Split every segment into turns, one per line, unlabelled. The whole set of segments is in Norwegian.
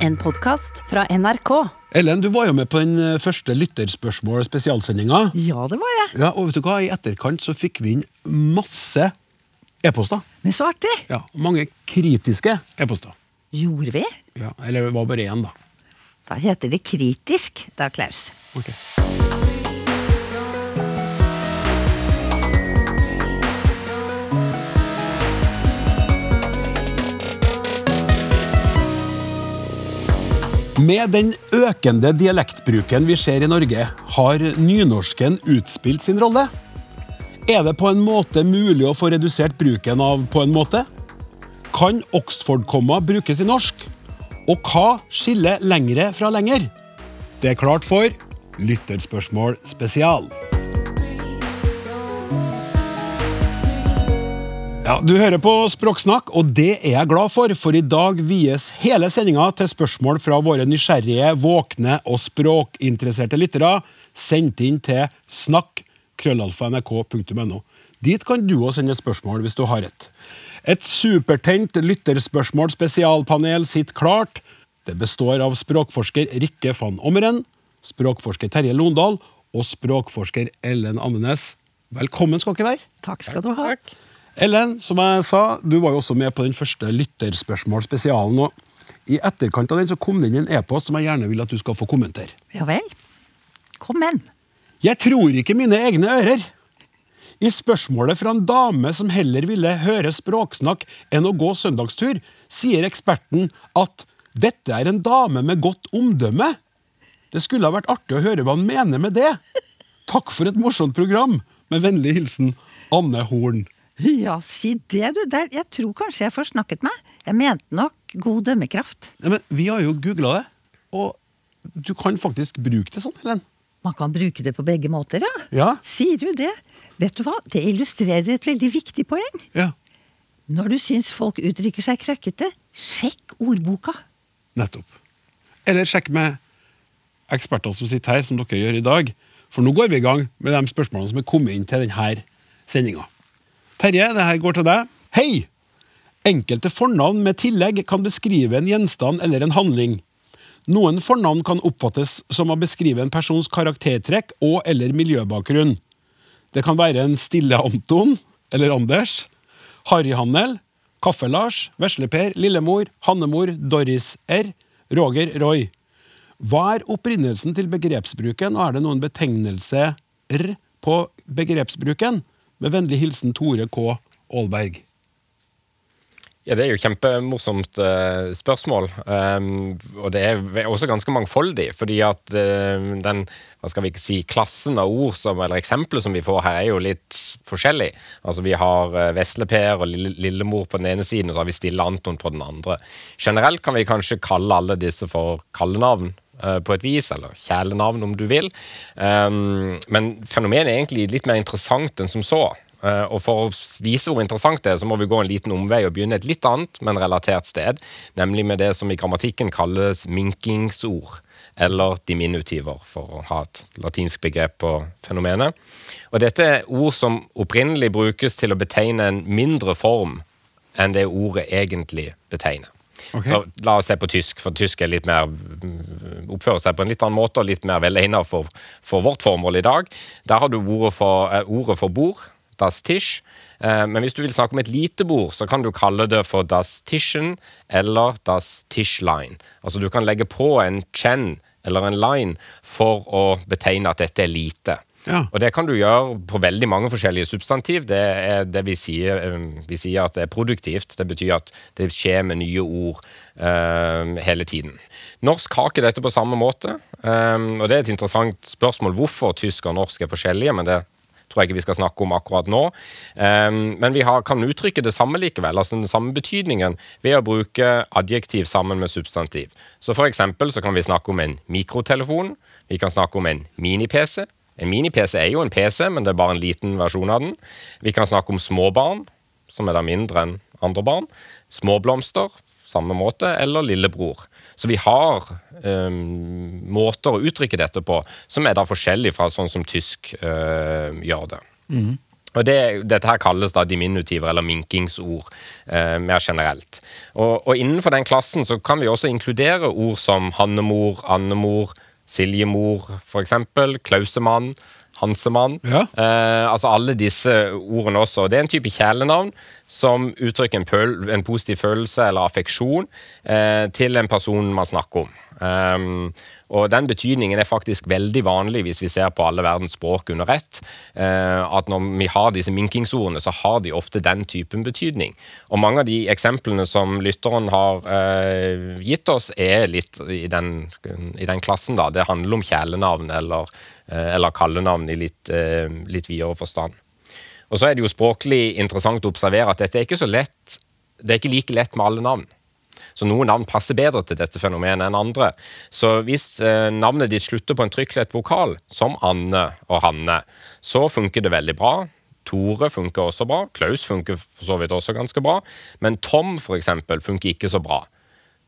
En podkast fra NRK.
Ellen, du var jo med på den eh, første lytterspørsmål spesialsendinga.
Ja, det var jeg.
Ja, og vet du hva? I etterkant så fikk vi inn masse e-poster.
Men så artig.
Ja, Mange kritiske e-poster.
Gjorde vi?
Ja, eller det var bare én, da.
Da heter det kritisk, da, Klaus.
Ok. Med den økende dialektbruken vi ser i Norge, har nynorsken utspilt sin rolle? Er det på en måte mulig å få redusert bruken av 'på en måte'? Kan Oxford-komma brukes i norsk? Og hva skiller lengre fra lenger? Det er klart for Lytterspørsmål spesial. Ja, Du hører på Språksnakk, og det er jeg glad for, for i dag vies hele sendinga til spørsmål fra våre nysgjerrige, våkne og språkinteresserte lyttere, sendt inn til snakk.krøllalfa.nrk.no. Dit kan du også sende spørsmål hvis du har et. Et supertent lytterspørsmål spesialpanel sitter klart. Det består av språkforsker Rikke van Ommeren, språkforsker Terje Londal og språkforsker Ellen Andenes. Velkommen skal dere være.
Takk skal du ha.
Ellen, som jeg sa, du var jo også med på den første lytterspørsmål spesialen. og I etterkant av den så kom det inn en e-post som jeg gjerne vil at du skal få kommentere.
Ja vel. Kom igjen.
Jeg tror ikke mine egne ører. I spørsmålet fra en dame som heller ville høre språksnakk enn å gå søndagstur, sier eksperten at dette er en dame med godt omdømme. Det skulle ha vært artig å høre hva han mener med det. Takk for et morsomt program. Med vennlig hilsen Anne Horn.
Ja, si det, du. Der. Jeg tror kanskje jeg forsnakket meg. Jeg mente nok god dømmekraft.
Ja, men vi har jo googla det, og du kan faktisk bruke det sånn, Helen.
Man kan bruke det på begge måter, ja.
Ja.
Sier du det? Vet du hva, det illustrerer et veldig viktig poeng.
Ja,
Når du syns folk uttrykker seg krøkkete, sjekk ordboka.
nettopp. Eller sjekk med eksperter som sitter her, som dere gjør i dag. For nå går vi i gang med de spørsmålene som er kommet inn til denne sendinga. Terje, det her går til deg. Hei! Enkelte fornavn med tillegg kan beskrive en gjenstand eller en handling. Noen fornavn kan oppfattes som å beskrive en persons karaktertrekk og eller miljøbakgrunn. Det kan være en Stille Anton eller Anders, Harryhandel, Kaffe-Lars, Vesle-Per, Lillemor, Hannemor, Doris R, Roger Roy. Hva er opprinnelsen til begrepsbruken, og er det noen betegnelse R på begrepsbruken? Med vennlig hilsen Tore K. Aalberg.
Ja, Det er jo kjempemorsomt uh, spørsmål. Um, og det er også ganske mangfoldig. Fordi at uh, den hva skal vi ikke si, klassen av ord som, eller eksempler som vi får her, er jo litt forskjellig. Altså Vi har uh, Vesle-Per og Lille, Lillemor på den ene siden, og så har vi Stille Anton på den andre. Generelt kan vi kanskje kalle alle disse for kallenavn på et vis, eller kjælenavn om du vil. Um, men fenomenet er egentlig litt mer interessant enn som så. Eh, og For å vise hvor interessant det er, så må vi gå en liten omvei og begynne et litt annet, men relatert sted. Nemlig med det som i grammatikken kalles minkingsord. Eller diminutiver, for å ha et latinsk begrep på fenomenet. Og Dette er ord som opprinnelig brukes til å betegne en mindre form enn det ordet egentlig betegner.
Ok.
Så La oss se på tysk, for tysk er litt mer oppfører seg på en litt annen måte og litt mer velegnet for, for vårt formål i dag. Der har du ordet for, eh, ordet for bord, das Tisch. Eh, men hvis du vil snakke om et lite bord, så kan du kalle det for das Tischen eller das Tischlein. Altså du kan legge på en chen eller en line for å betegne at dette er lite.
Ja.
Og det kan du gjøre på veldig mange forskjellige substantiv. Det er det vi sier, eh, vi sier at det er produktivt. Det betyr at det skjer med nye ord uh, hele tiden. Norsk har ikke dette på samme måte. um, og det er et interessant spørsmål hvorfor tysk og norsk er forskjellige, men det tror jeg ikke vi skal snakke om akkurat nå. Um, men vi har, kan uttrykke det samme likevel, altså den samme betydningen, ved å bruke adjektiv sammen med substantiv. Så for eksempel så kan vi snakke om en mikrotelefon, vi kan snakke om en mini-PC. En mini-PC er jo en PC, men det er bare en liten versjon av den. Vi kan snakke om småbarn, som er da mindre enn andre barn. Småblomster, samme måte, eller lillebror. Så vi har um, måter å uttrykke dette på som er da forskjellig fra sånn som tysk uh, gjør det. Og det, Dette her kalles da diminutiver eller minkingsord eh, mer generelt. Og, og, Innenfor den klassen så kan vi også inkludere ord som hannemor, andemor, siljemor f.eks., klausemann, hansemann.
Ja.
Eh, altså alle disse ordene også. Det er en type kjælenavn som uttrykker en, pøl, en positiv følelse eller affeksjon eh, til en person man snakker om. Um, og den betydningen er faktisk veldig vanlig hvis vi ser på alle verdens språk under ett. Uh, at når vi har disse minkingsordene, så har de ofte den typen betydning. Og mange av de eksemplene som lytteren har uh, gitt oss, er litt i den, i den, klassen, da. Det handler om kjælenavn eller, uh, eller kallenavn i litt, litt videre forstand. Og så er det jo språklig interessant å observere at dette er ikke så lett Det er ikke like lett med alle navn. Så noen navn passer bedre til dette fenomenet enn andre. Så hvis eh, navnet ditt slutter på en trykklett vokal, som Anne og Hanne, så funker det veldig bra. Tore funker også bra. Klaus funker for så vidt også ganske bra. Men Tom for eksempel, funker ikke så bra.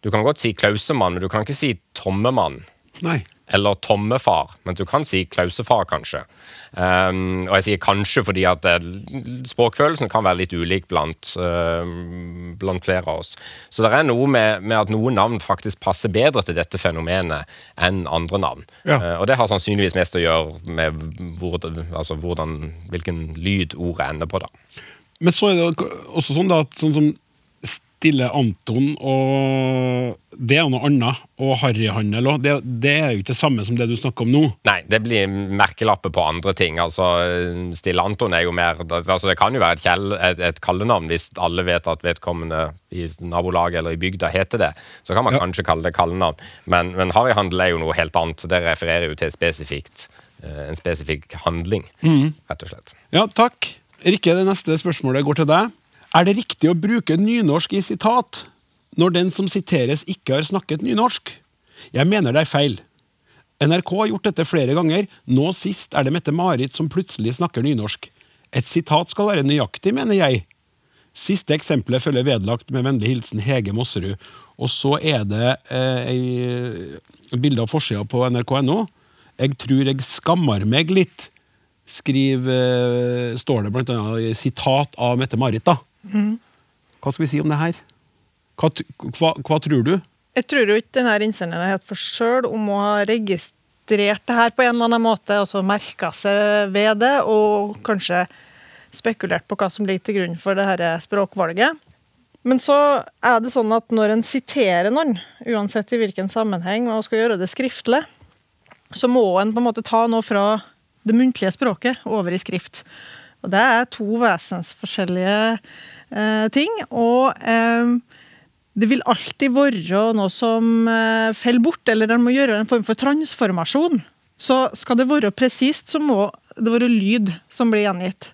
Du kan godt si Klausemann, men du kan ikke si Tommemann.
Nei
eller tommefar, men du kan si klausefar, kanskje. Um, og jeg sier kanskje fordi at det, språkfølelsen kan være litt ulik blant, uh, blant flere av oss. Så det er noe med, med, at noen navn faktisk passer bedre til dette fenomenet enn andre navn.
Ja.
Uh, og det har sannsynligvis mest å gjøre med hvor, altså hvordan, hvilken lyd ordet ender på. da.
Men så er det også sånn da, at sånn som Stille Anton og Det er noe annet. Og harryhandel òg. Det, det, er jo ikke det samme som det du snakker om nå.
Nei, det blir merkelapper på andre ting. Altså, Stille Anton er jo mer altså, Det kan jo være et, kjell, et, et kallenavn hvis alle vet at vedkommende i nabolaget eller i bygda heter det. Så kan man ja. kanskje kalle det kallenavn. Men, men harryhandel er jo noe helt annet. Det refererer jo til spesifikt, eh, en spesifikk handling, mm. rett og slett.
Ja, takk. Rikke, det neste spørsmålet går til deg. Er det riktig å bruke nynorsk i sitat når den som siteres ikke har snakket nynorsk? Jeg mener det er feil. NRK har gjort dette flere ganger, nå sist er det Mette-Marit som plutselig snakker nynorsk. Et sitat skal være nøyaktig, mener jeg. Siste eksempelet følger vedlagt med vennlig hilsen Hege Mosserud. Og så er det eh, bilde av forsida på nrk.no. Jeg tror jeg skammer meg litt, skriver, står det blant annet i sitat av Mette-Marit. da. Hva skal vi si om det her? Hva, hva, hva tror du?
Jeg tror jo ikke denne innsenderen er helt for sjøl om å ha registrert det her på en eller annen måte, altså merka seg ved det, og kanskje spekulert på hva som ligger til grunn for det dette språkvalget. Men så er det sånn at når en siterer noen, uansett i hvilken sammenheng, og skal gjøre det skriftlig, så må en på en måte ta noe fra det muntlige språket over i skrift. Og det er to vesensforskjellige eh, ting. Og eh, det vil alltid være noe som eh, faller bort, eller en må gjøre en form for transformasjon. Så skal det være presist, så må det være lyd som blir gjengitt.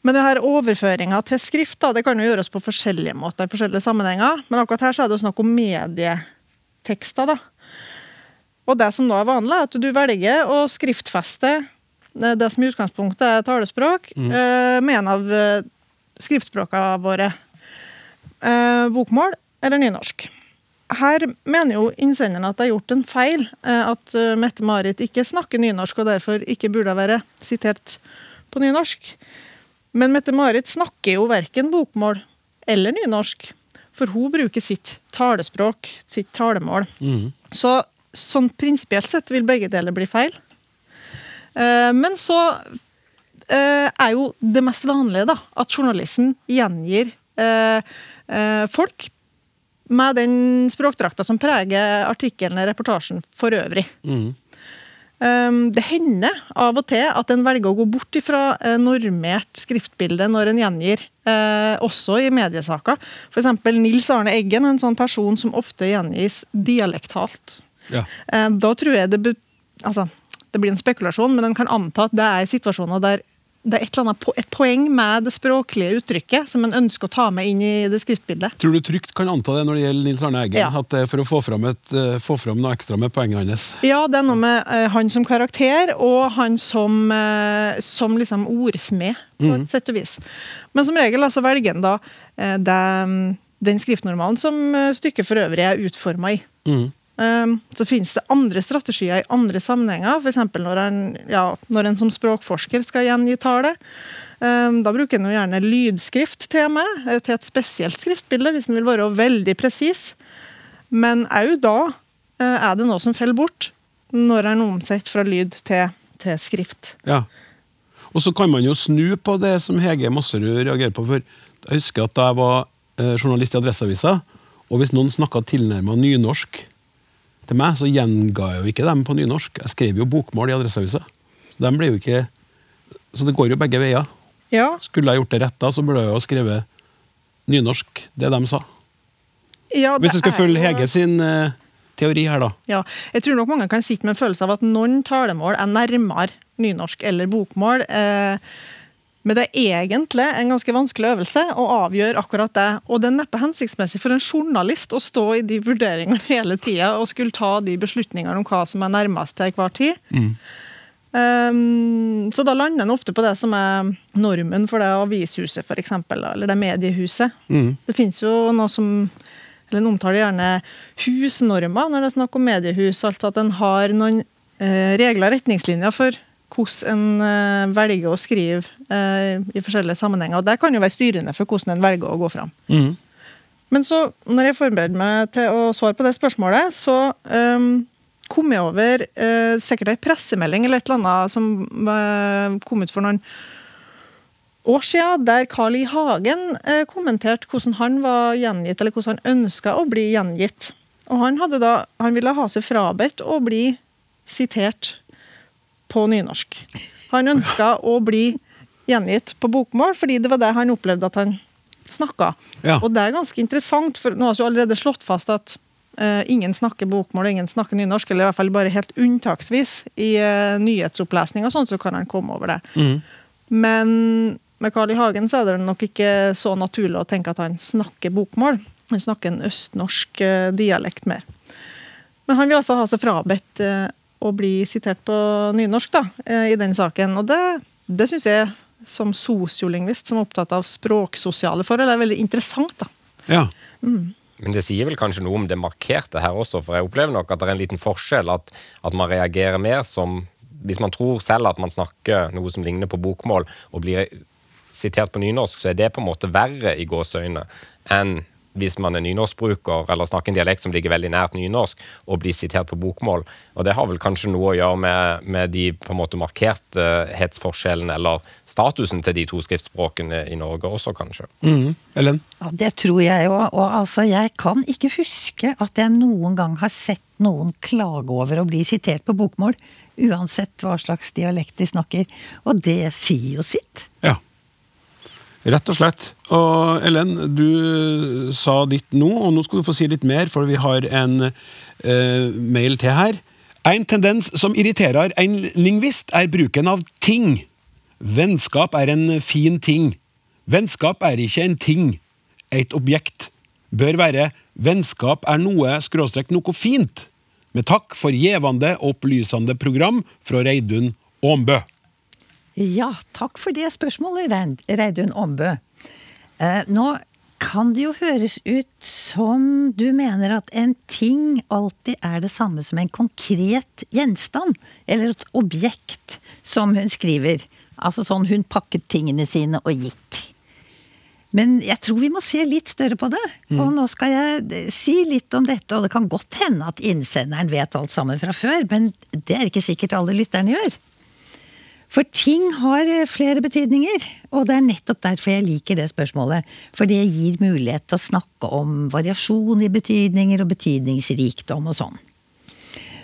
Men det her overføringa til skrift da, det kan jo gjøres på forskjellige måter i forskjellige sammenhenger. Men akkurat her så er det snakk om medietekster. da. Og det som da er vanlig, er at du velger å skriftfeste det som i utgangspunktet er talespråk, mm. Eh, med en av eh, skriftspråkene våre. Eh, bokmål eller nynorsk. Her mener jo innsenderen at det er gjort en feil. At Mette-Marit ikke snakker nynorsk og derfor ikke burde være sitert på nynorsk. Men Mette-Marit snakker jo verken bokmål eller nynorsk. For hun bruker sitt talespråk, sitt talemål. Mm. Så sånn prinsipielt sett vil begge deler bli feil. Eh, men så eh, er jo det mest vanlige da, at journalisten gjengir eh, folk med den språkdrakta som preger artikkelen eller reportasjen for øvrig. Mm. Det hender av og til at en velger å gå bort fra normert skriftbilde når en gjengir, også i mediesaker. F.eks. Nils Arne Eggen, en sånn person som ofte gjengis dialektalt. Ja. Da tror jeg det altså, det blir en spekulasjon, men en kan anta at det er situasjoner der det er et, eller annet, et poeng med det språklige uttrykket som en ønsker å ta med inn i det skriftbildet.
Tror du trygt kan anta det når det gjelder Nils Arne Eggen? Ja. At det er for å få fram, et, eh, få fram, noe ekstra med poenget hans?
Ja, det er noe med uh, han som karakter og han som, uh, som liksom ordsmed, på et mm. sett og vis. Men som regel altså, velger en da uh, det, den skriftnormalen som stykket for øvrig er utforma i. Mm. Um, så finnes det andre strategier i andre sammenhenger, f.eks. Når, ja, når en som språkforsker skal gjengi tale. Um, da bruker en gjerne lydskrift til meg, eh, til et spesielt skriftbilde, hvis en vil være veldig presis. Men òg da uh, er det noe som faller bort, når en omsetter fra lyd til, til skrift.
Ja. Og så kan man jo snu på det som Hege Masserud reagerer på. for Jeg husker at da jeg var eh, journalist i Adresseavisa, og hvis noen snakka tilnærma nynorsk til meg, så gjenga jeg jo ikke dem på nynorsk. Jeg skrev jo bokmål i Adresseavisa. Så, ikke, så det går jo begge veier.
Ja,
Skulle jeg gjort det rett da, så burde jeg jo ha skrevet nynorsk, det de sa.
ja
Hvis jeg
det
skal følge Hege sin uh, teori her, da.
Ja, jeg tror nok mange kan sitte med en følelse av at noen talemål er nærmere nynorsk eller bokmål. Eh, men det er egentlig en ganske vanskelig øvelse å avgjøre akkurat det. Og det er neppe hensiktsmessig for en journalist å stå i de vurderingene hele tida og skulle ta de beslutningene om hva som er nærmest til enhver tid. Um, så da lander en ofte på det som er normen for det avishuset, eksempel, eller det mediehuset. Det fins jo noe som eller En omtaler gjerne husnormer når det er snakk om mediehus. Altså at en har noen eh, regler og retningslinjer for hvordan en eh, velger å skrive eh, i forskjellige sammenhenger. Og Det kan jo være styrende for hvordan en velger å gå fram. Men så, når jeg forbereder meg til å svare på det spørsmålet, så um, kom jeg over uh, sikkert ei pressemelding eller et eller annet som uh, kom ut for noen år siden, der Carl I. Hagen uh, kommenterte hvordan han var gjengitt, eller hvordan han ønska å bli gjengitt. Og han, da, han ville ha seg frabedt å bli sitert på nynorsk. Han ønska å bli gjengitt på bokmål, fordi det var det han opplevde at han snakka.
Ja.
Og det er ganske interessant, for nå har vi allerede slått fast at uh, ingen snakker bokmål og ingen snakker nynorsk, eller i hvert fall bare helt unntaksvis. I uh, nyhetsopplesning og sånn, så kan han komme over det. Men med Carl I. Hagen så er det nok ikke så naturlig å tenke at han snakker bokmål. Han snakker en østnorsk uh, dialekt mer. Men han vil altså ha seg frabedt eh, å bli sitert på nynorsk da, eh, i den saken. Og det, det syns jeg, som sosiolingvist som er opptatt av språksosiale forhold, er veldig interessant. da.
Ja.
Men det sier vel kanskje noe om det markerte her også, for jeg opplever nok at det er en liten forskjell. At, at man reagerer mer som Hvis man tror selv at man snakker noe som ligner på bokmål, og blir sitert på nynorsk, så er det på en måte verre i gåseøyne enn hvis man er nynorskbruker eller snakker en dialekt som ligger veldig nært nynorsk, og blir sitert på bokmål. Og det har vel kanskje noe å gjøre med, med de på en måte markerthetsforskjellene, eller statusen til de to skriftspråkene i Norge også, kanskje.
Mm. Ellen?
Ja, Det tror jeg òg. Og altså, jeg kan ikke huske at jeg noen gang har sett noen klage over å bli sitert på bokmål. Uansett hva slags dialekt de snakker. Og det sier jo sitt.
Ja. Rett og slett. Og Ellen, du sa ditt nå, og nå skal du få si litt mer, for vi har en eh, mail til her. En tendens som irriterer en lingvist, er bruken av ting. Vennskap er en fin ting. Vennskap er ikke en ting, et objekt. Bør være vennskap er noe skråstrek noe fint. Med takk for gjevende og opplysende program fra Reidun Åmbø.
Ja, takk for det spørsmålet, Reidun Ombø. Eh, nå kan det jo høres ut som du mener at en ting alltid er det samme som en konkret gjenstand, eller et objekt, som hun skriver. Altså sånn hun pakket tingene sine og gikk. Men jeg tror vi må se litt større på det. Og nå skal jeg eh, si litt om dette, og det kan godt hende at innsenderen vet alt sammen fra før, men det er ikke sikkert alle lytterne gjør. For ting har eh, flere betydninger, og det er nettopp derfor jeg liker det spørsmålet. For det gir mulighet til å snakke om variasjon i betydninger og betydningsrikdom og sånn.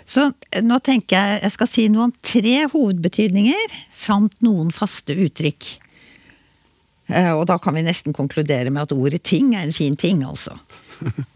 Så eh, nå tenker jeg jeg skal si noe om tre hovedbetydninger, samt noen faste uttrykk. Eh, Og da kan vi nesten konkludere med at ordet ting er en fin ting, altså.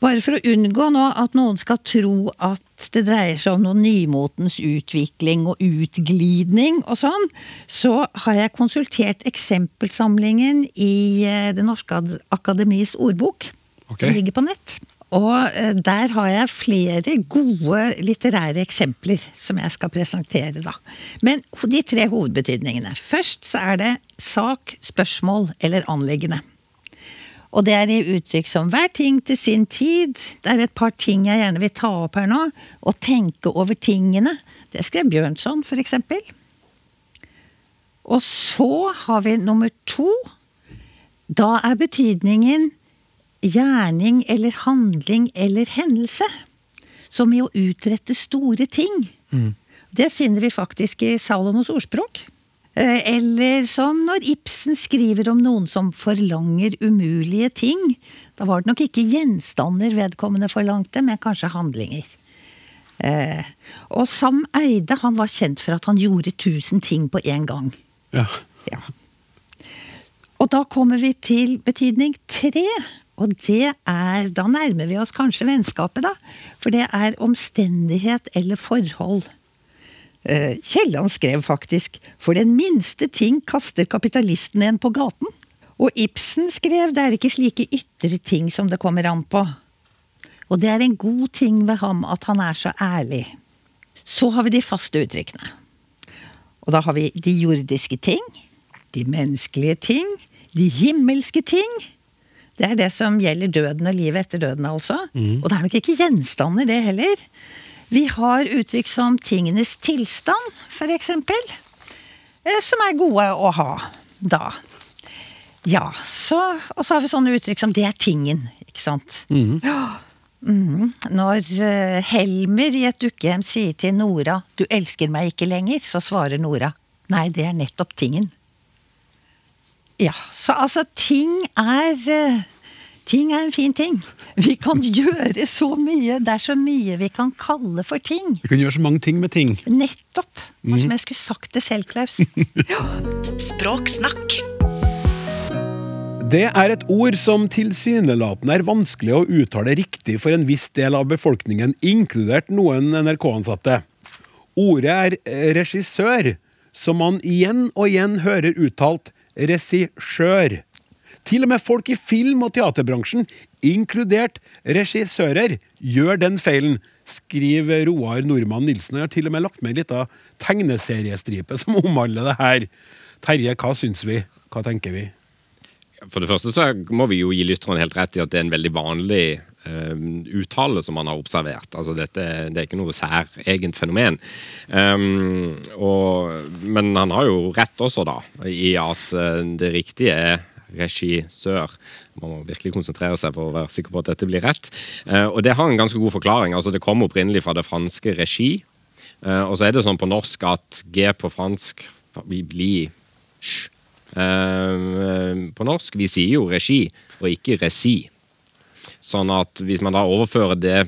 Bare for å unngå nå at noen skal tro at det dreier seg om noen nymotens utvikling og utglidning og sånn, så har jeg konsultert eksempelsamlingen i eh, Det norske akademis ordbok,
okay.
som ligger på nett. Og eh, der har jeg flere gode litterære eksempler som jeg skal presentere, da. Men de tre hovedbetydningene. Først så er det sak, spørsmål eller anliggende. Og det er i uttrykk som 'hver ting til sin tid'. Det er et par ting jeg gjerne vil ta opp her nå. Å tenke over tingene. Det skrev Bjørnson, for eksempel. Og så har vi nummer to. Da er betydningen gjerning eller handling eller hendelse. Som i å utrette store ting. Det finner vi faktisk i Salomos ordspråk. Eh, Eller som når Ibsen skriver om noen som forlanger umulige ting. Da var det nok ikke gjenstander vedkommende forlangte, men kanskje handlinger. Eh, og Sam Eide han var kjent for at han gjorde tusen ting på én gang.
Ja.
Ja. Og da kommer vi til betydning tre. Og det er Da nærmer vi oss kanskje vennskapet, da. For det er omstendighet eller forhold. Eh, Kielland skrev faktisk 'For den minste ting kaster kapitalisten en på gaten'. Og Ibsen skrev 'Det er ikke slike ytre ting som det kommer an på'. Og det er en god ting ved ham at han er så ærlig. Så har vi de faste uttrykkene. Og da har vi de jordiske ting, de menneskelige ting, de himmelske ting. Det er det som gjelder døden og livet etter døden, altså. Og det er nok ikke gjenstander, det heller. Vi har uttrykk som tingenes tilstand, eksempel. eh, Som er gode å ha da. Ja, så, og så har vi sånne uttrykk som 'det er tingen', ikke sant. Ja. Mm. Når eh, Helmer i et dukkehjem sier til Nora 'du elsker meg ikke lenger', så svarer Nora 'nei, det er nettopp tingen'. Ja, så altså, ting er eh, Ting er en fin ting. Vi kan gjøre så mye. Det er så mye vi kan kalle for ting.
Vi kan gjøre så mange ting med ting.
Nettopp. Var som jeg skulle sagt det selv, Klaus.
Språksnakk.
Det er et ord som tilsynelatende er vanskelig å uttale riktig for en viss del av befolkningen, inkludert noen NRK-ansatte. Ordet er eh, regissør, som man igjen og igjen hører uttalt regissør. Til og med folk i film- og teaterbransjen, inkludert regissører, gjør den feilen, skriver Roar Nordmann Nilsen. Jeg har til og med lagt med en liten tegneseriestripe som omhandler det her. Terje, hva syns vi? Hva tenker vi?
For det første så må vi jo gi lytteren helt rett i at det er en veldig vanlig um, uttale som man har observert. Altså dette, det er ikke noe særegent fenomen. Um, og, men han har jo rett også, da, i at eh, det riktige er regissør. Man må virkelig konsentrere seg for å være sikker på at dette blir rett. Eh, og det har en ganske god forklaring. Altså Det kommer opprinnelig fra det franske regi. Eh, og så er det sånn på norsk at G på fransk blir sj. Eh, på norsk. Vi sier jo regi, og ikke resi. Sånn at hvis man da overfører det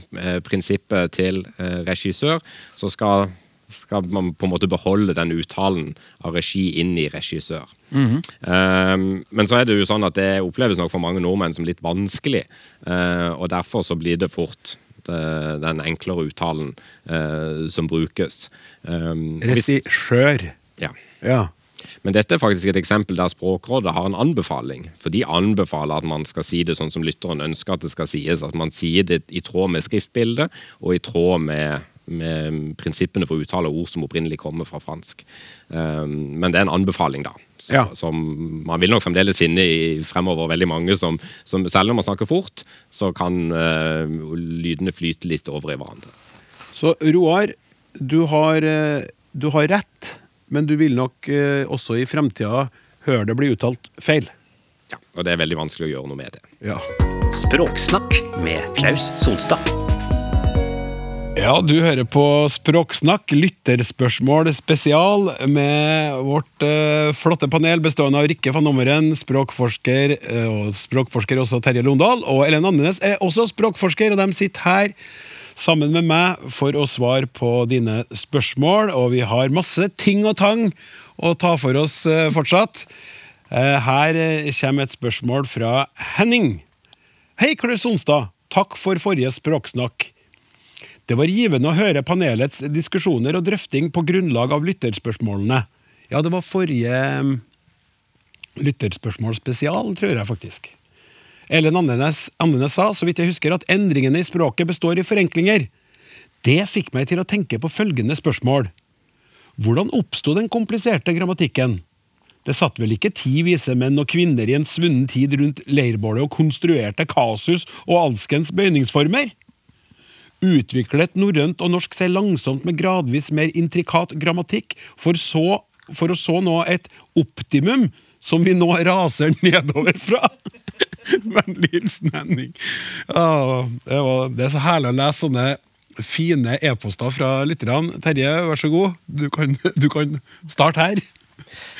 prinsippet til regissør, så skal, skal man på en måte beholde den uttalen av regi inn i regissør. Eh, men så er det jo sånn at det oppleves nok for mange nordmenn som litt vanskelig, uh, og derfor så blir det fort det, den enklere uttalen uh, som brukes. Um,
Regissør.
ja.
Ja.
Men dette er faktisk et eksempel der Språkrådet har en anbefaling. For de anbefaler at man skal si det sånn som lytteren ønsker at det skal sies. At man sier det i tråd med skriftbildet og i tråd med, med prinsippene for uttale av ord som opprinnelig kommer fra fransk. Um, men det er en anbefaling, da. Så,
Ja.
Som man vil nok fremdeles finne i fremover veldig mange som, som selv om man snakker fort, så kan uh, lydene flyte litt over i hverandre.
Så Roar, du har, eh, du har rett, men du vil nok uh, også i fremtida høre det bli uttalt feil.
Ja, og det er veldig vanskelig å gjøre noe med det.
Ja.
Språksnakk med Klaus Sonstad.
Ja, du hører på Språksnakk, lytterspørsmål spesial, med vårt eh, flotte panel bestående av Rikke van Ommeren, språkforsker, eh, og språkforsker også Terje Londal, og Ellen Andenes er også språkforsker, og de sitter her sammen med meg for å svare på dine spørsmål, og vi har masse ting og tang å ta for oss eh, fortsatt. Eh, her eh, kommer et spørsmål fra Henning. Hei, Klaus Sonstad. Takk for forrige språksnakk. Det var givende å høre panelets diskusjoner og drøfting på grunnlag av lytterspørsmålene. Ja, det var forrige mm, lytterspørsmål spesial, tror jeg faktisk. Ellen Andenes, Andenes sa, så vidt jeg husker, at endringene i språket består i forenklinger. Det fikk meg til å tenke på følgende spørsmål. Hvordan oppsto den kompliserte grammatikken? Det satt vel ikke ti vise menn og kvinner i en svunnen tid rundt leirbålet og konstruerte kasus og alskens bøyningsformer? Utviklet norrønt og norsk seg langsomt med gradvis mer intrikat grammatikk, for, så, for å så nå et optimum som vi nå raser nedover fra. Vennlig hilsen Henning. Ah, det, det er så herlig å lese sånne fine e-poster fra lytterne. Terje, vær så god. Du kan, du kan starte her.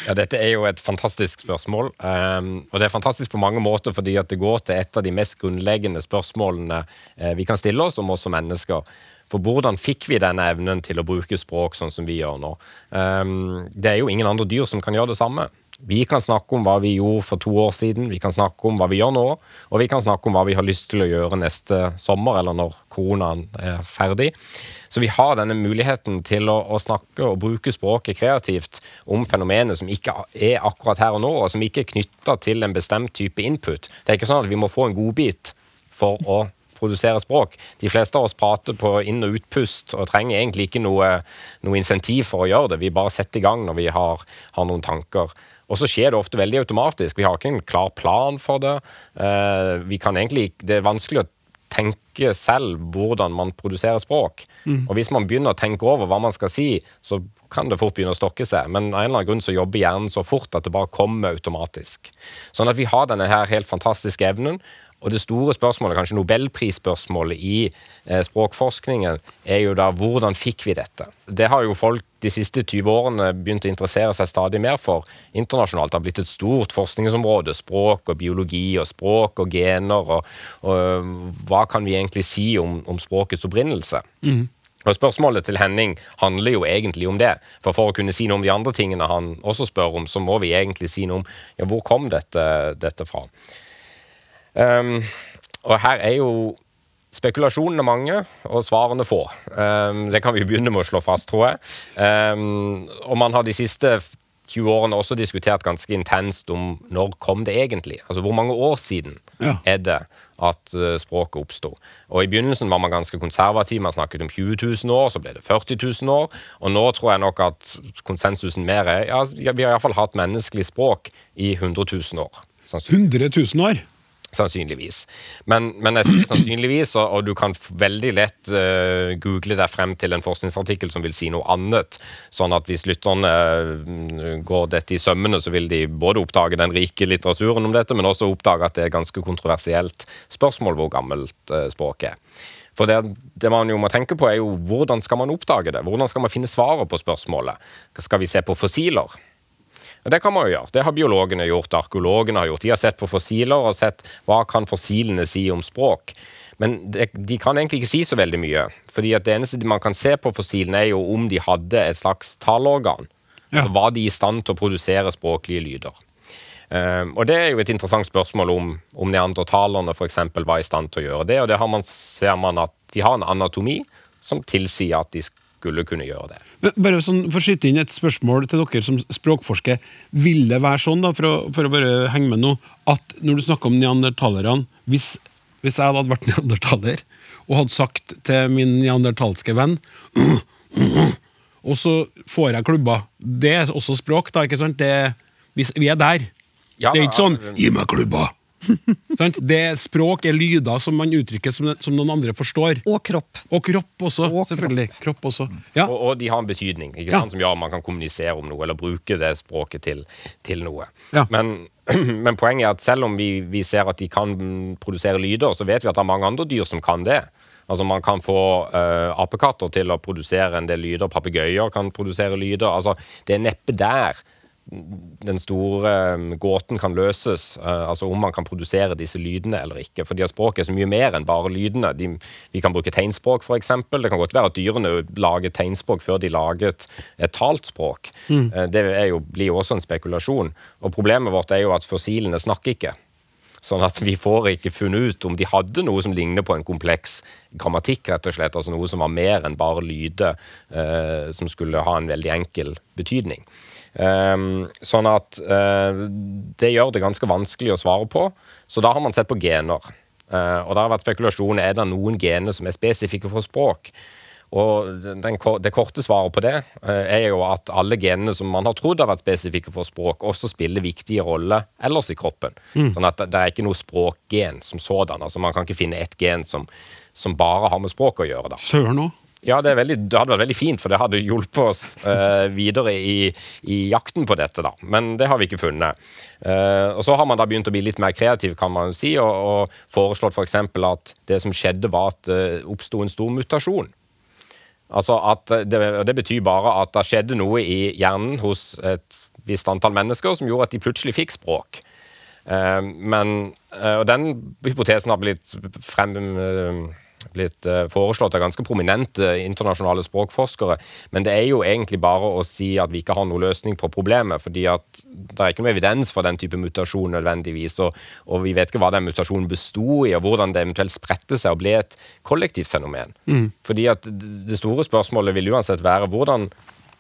Ja, Dette er jo et fantastisk spørsmål. Um, og det er fantastisk på mange måter fordi at det går til et av de mest grunnleggende spørsmålene uh, vi kan stille oss om oss som mennesker. For hvordan fikk vi denne evnen til å bruke språk sånn som vi gjør nå? Um, det er jo ingen andre dyr som kan gjøre det samme. Vi kan snakke om hva vi gjorde for to år siden, vi kan snakke om hva vi gjør nå, og vi kan snakke om hva vi har lyst til å gjøre neste sommer, eller når koronaen er ferdig. Så vi har denne muligheten til å, å snakke og bruke språket kreativt om fenomenet som ikke er akkurat her og nå, og som ikke er knytta til en bestemt type input. Det er ikke sånn at vi må få en godbit for å produsere språk. De fleste av oss prater på inn- og utpust og trenger egentlig ikke noe, noe insentiv for å gjøre det. Vi bare setter i gang når vi har, har noen tanker. Og så skjer det ofte veldig automatisk. Vi har ikke en klar plan for det. Eh, vi kan egentlig, Det er vanskelig å tenke selv hvordan man produserer språk. Mm. Og hvis man begynner å tenke over hva man skal si, så kan det fort begynne å stokke seg. Men av en eller annen grunn så jobber hjernen så fort at det bare kommer automatisk. Sånn at vi har denne her helt fantastiske evnen. Og det store spørsmålet, kanskje nobelprisspørsmålet i eh, språkforskningen, er jo da hvordan fikk vi dette? Det har jo folk de siste 20 årene begynt å interessere seg stadig mer for internasjonalt. Det har blitt et stort forskningsområde. Språk og biologi og språk og gener. Og, og hva kan vi egentlig si om, om språkets opprinnelse? Mm. Og Spørsmålet til Henning handler jo egentlig om det. For for å kunne si noe om de andre tingene han også spør om, så må vi egentlig si noe om ja, hvor kom dette, dette fra. Um, og her er jo spekulasjonene mange og svarene få. Um, det kan vi begynne med å slå fast, tror jeg. Um, og man har de siste 20 årene også diskutert ganske intenst om når kom det egentlig? Altså hvor mange år siden ja. er det at uh, språket oppsto? Og I begynnelsen var man ganske konservativ, man snakket om 20 000 år, så ble det 40 000 år. Og nå tror jeg nok at konsensusen mer er ja, Vi har iallfall hatt menneskelig språk i 100 000 år.
100 000 år?
Sannsynligvis. Men, men jeg sier sannsynligvis, og, og, du kan veldig lett uh, google deg frem til en forskningsartikkel som vil si noe annet. Sånn at hvis lytterne uh, går dette i sømmene, så vil de både oppdage den rike litteraturen om dette, men også oppdage at det er et ganske kontroversielt spørsmål hvor gammelt uh, språket er. For det, det, man jo må tenke på, er jo hvordan skal man oppdage det? Hvordan skal man finne svaret på spørsmålet? Skal vi se på fossiler? Det kan man jo gjøre. Det har biologene gjort, arkeologene har gjort. De har sett på fossiler og sett hva kan fossilene si om språk. Men det, de kan egentlig ikke si så veldig mye. fordi at det eneste man kan se på fossilene, er jo om de hadde et slags taleorgan. Ja. Så var de i stand til å produsere språklige lyder. Um, og Det er jo et interessant spørsmål om, om neandertalerne f.eks. var i stand til å gjøre det. Og det man, ser man at de har en anatomi som tilsier at de skulle kunne gjøre det.
Bare sånn, For å skyte inn et spørsmål til dere som språkforsker. Vil det være sånn, da, for å, for å bare henge med nå, at når du snakker om neandertalerne hvis, hvis, jeg hadde vært neandertaler og hadde sagt til min neandertalske venn og så får jeg klubba. Det er også språk, da. ikke sant? Det, vi er der. Ja, det er ikke sånn 'gi meg klubba'! det er språk er lyder som man uttrykker som, som, noen andre forstår.
Og kropp.
Og kropp også, og selvfølgelig. Kropp. kropp også.
Ja. Og, og, de har en betydning ikke sant? som gjør at man kan kommunisere om noe, eller bruke det språket til, til noe. Ja. Men, men, poenget er at selv om vi, vi, ser at de kan produsere lyder, så vet vi at det er mange andre dyr som kan det. Altså Man kan få uh, apekatter til å produsere en del lyder. Papegøyer kan produsere lyder. altså Det er neppe der den store um, gåten kan løses, uh, altså om man kan produsere disse lydene eller ikke. Fordi språket er så mye mer enn bare lydene. De, vi kan bruke tegnspråk, f.eks. Det kan godt være at dyrene lager tegnspråk før de laget et talt språk. Mm. Uh, det jo, blir jo også en spekulasjon. Og problemet vårt er jo at fossilene snakker ikke. Sånn at vi får ikke funnet ut om de hadde noe som ligner på en kompleks grammatikk, rett og slett. Altså noe som var mer enn bare lyder eh, som skulle ha en veldig enkel betydning. Um, sånn at uh, det gjør det ganske vanskelig å svare på. Så da har man sett på gener. Uh, og det har vært spekulasjon er det noen gener som er spesifikke for språk. Og den, det korte svaret på det eh, er jo at alle genene som man har trodd har vært spesifikke for språk, også spiller viktige roller ellers i kroppen. Sånn at det er ikke noe språkgen som sådan. Altså Man kan ikke finne ett gen som, som bare har med språk å gjøre. da.
Søren òg.
Ja, det, veldig, det hadde vært veldig fint, for det hadde hjulpet oss eh, videre i, i jakten på dette. da. Men det har vi ikke funnet. Eh, og Så har man da begynt å bli litt mer kreativ, kan man si, og, og foreslått f.eks. at det som skjedde, var at det oppsto en stor mutasjon. Altså at det, det betyr bare at det skjedde noe i hjernen hos et visst antall mennesker som gjorde at de plutselig fikk språk. Eh, men, eh, og den hypotesen har blitt, frem, eh, blitt eh, foreslått av ganske prominente internasjonale språkforskere. Men det er jo egentlig bare å si at vi ikke har noen løsning på problemet. fordi at det er ikke noe evidens for den type mutasjon nødvendigvis. Og, og vi vet ikke hva den mutasjonen besto i, og hvordan det eventuelt spredte seg og ble et kollektivt fenomen. Fordi at det store spørsmålet vil uansett være hvordan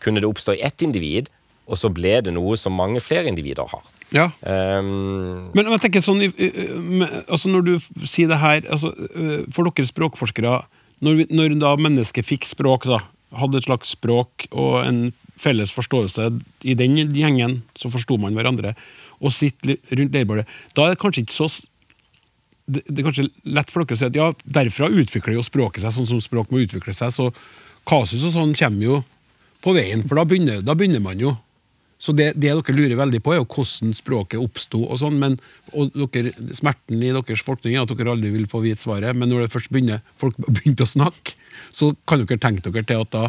kunne det oppstå i ett individ, og så ble det noe som mange flere individer har.
Ja.
Um,
Men jeg tenker sånn, altså når du sier det her altså, øh, For dere språkforskere, når, når da mennesket fikk språk, da, hadde et slags språk og en felles forståelse i den gjengen, så forsto man hverandre, og sitter rundt leirbålet, da er det kanskje ikke så det, det er kanskje lett for dere å si at ja, derfra utvikler jo språket seg sånn som språk må utvikle seg, så kasus og sånn kommer jo på veien, for da begynner, da begynner man jo. Så det, det dere lurer veldig på, er jo hvordan språket oppsto, og sånn, men og dere, smerten i deres forskning er at dere aldri vil få vite svaret, men når det først begynner, folk begynte å snakke, så kan dere tenke dere til at da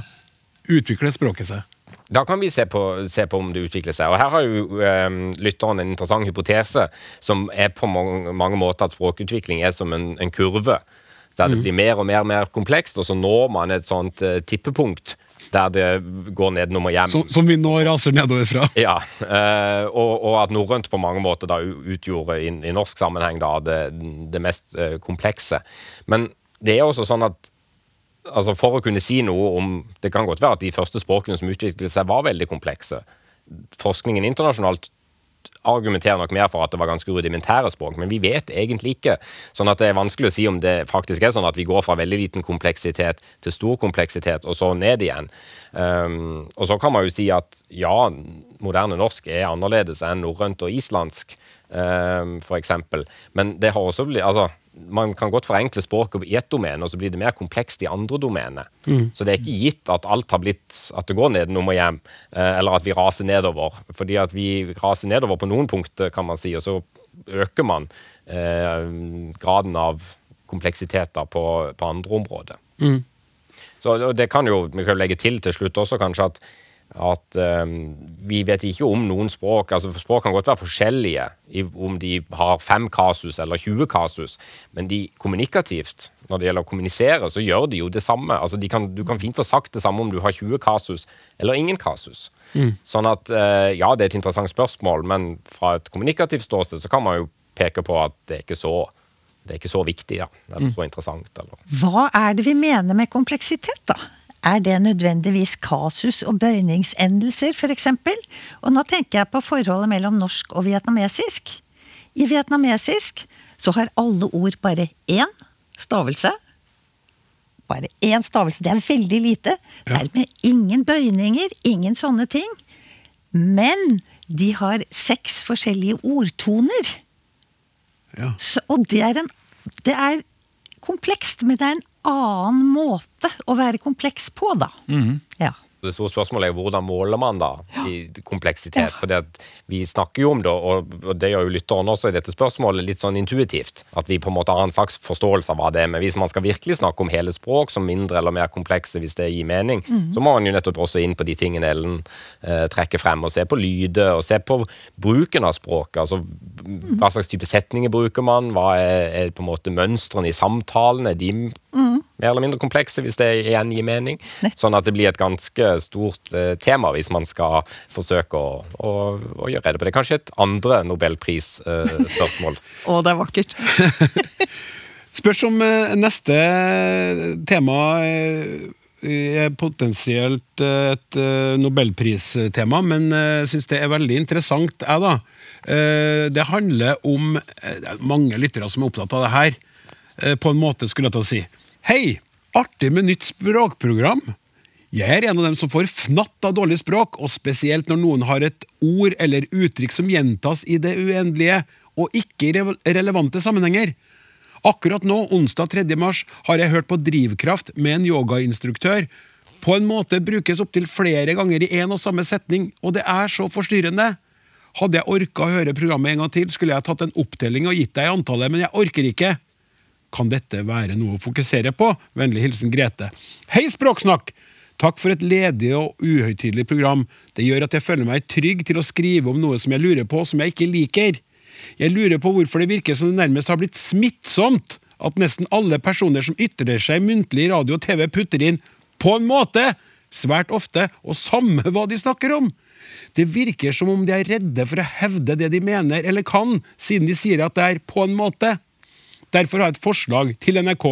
utvikler språket seg.
Da kan vi se på, se på om det utvikler seg. Og Her har jo eh, lytteren en interessant hypotese, som er på mange, mange måter at språkutvikling er som en, en kurve. Der det blir mer og mer, mer komplekst, og så når man et sånt uh, tippepunkt der det går ned og hjem.
Som, som vi nå raser nedover fra.
Ja, eh, og, og at norrønt på mange måter da utgjorde i, i norsk sammenheng da det, det mest eh, komplekse. Men det er også sånn at altså for å kunne si noe om Det kan godt være at de første språkene som utviklet seg, var veldig komplekse. Forskningen internasjonalt argumenterer nok mer for at det var ganske rudimentære språk, men vi vet egentlig ikke. Sånn at det er vanskelig å si om det faktisk er sånn at vi går fra veldig liten kompleksitet til stor kompleksitet, og så ned igjen. Um, og så kan man jo si at ja, moderne norsk er annerledes enn norrønt og islandsk, um, for eksempel. Men det har også blitt altså, man kan godt forenkle språket i ett domene, og så blir det mer komplekst i andre domener. Så det er ikke gitt at alt har blitt at det går nedenom og hjem, eh, eller at vi raser nedover. Fordi at vi raser nedover på noen punkter, kan man si, og så øker man eh, graden av kompleksiteter på, på andre områder. Så og det kan jo, Vi kan legge til til slutt også kanskje at, at um, vi vet ikke om noen språk altså Språk kan godt være forskjellige, i, om de har fem kasus eller 20 kasus, men de kommunikativt, når det gjelder å kommunisere, så gjør de jo det samme. Altså de kan, du kan fint få sagt det samme om du har 20 kasus eller ingen kasus. Sånn at uh, ja, det er et interessant spørsmål, men fra et kommunikativt ståsted så kan man jo peke på at det er ikke så det er ikke så viktig, da. Eller så interessant. Eller.
Hva er det vi mener med kompleksitet, da? Er det nødvendigvis kasus- og bøyningsendelser, f.eks.? Og nå tenker jeg på forholdet mellom norsk og vietnamesisk. I vietnamesisk så har alle ord bare én stavelse. Bare én stavelse. Det er veldig lite. Dermed ingen bøyninger, ingen sånne ting. Men de har seks forskjellige ordtoner.
Ja.
Så, og det er, en, det er komplekst, men det er en annen måte å være kompleks på, da. Ja.
Det store spørsmålet er hvordan måler man da i kompleksitet?
Ja.
For vi snakker jo om det, og det gjør jo lytteren også i dette spørsmålet, litt sånn intuitivt. At vi på en måte har en slags forståelse av hva det er. Men hvis man skal virkelig snakke om hele språk som mindre eller mer komplekse, hvis det gir mening, så må man jo nettopp også inn på de tingene Ellen eh, trekker frem, og se på lyder, og se på bruken av språket. Altså hva slags type setninger bruker man? Hva er, er på en måte mønstrene i samtalen? Er de mer eller mindre komplekse, hvis det igjen gir mening. Sånn at det blir et ganske stort eh, tema hvis man skal forsøke å, å, å gjøre rede på det. Kanskje et andre nobelprisspørsmål.
Å, det er vakkert.
Spørs om eh, neste tema eh, er potensielt et nobelpristema, men jeg syns det er veldig interessant, jeg, da. Eh, Det handler om Det mange lyttere som er opptatt av det her. På en måte skulle jeg til å si Hei! Artig med nytt språkprogram. Jeg er en av dem som får fnatt av dårlig språk, og spesielt når noen har et ord eller uttrykk som gjentas i det uendelige, og ikke i relevante sammenhenger. Akkurat nå, onsdag 3. mars, har jeg hørt på Drivkraft med en yogainstruktør. På en måte brukes opptil flere ganger i én og samme setning, og det er så forstyrrende. Hadde jeg orka å høre programmet en gang til, skulle jeg tatt en opptelling og gitt deg antallet, men jeg orker ikke. Kan dette være noe å fokusere på? Vennlig hilsen Grete. Hei, Språksnakk! Takk for et ledig og uhøytidelig program. Det gjør at jeg føler meg trygg til å skrive om noe som jeg lurer på, som jeg ikke liker. Jeg lurer på hvorfor det virker som det nærmest har blitt smittsomt at nesten alle personer som ytrer seg muntlig i radio og TV, putter inn 'på en måte' svært ofte, og samme hva de snakker om. Det virker som om de er redde for å hevde det de mener eller kan, siden de sier at det er 'på en måte'. Derfor har jeg et forslag til NRK.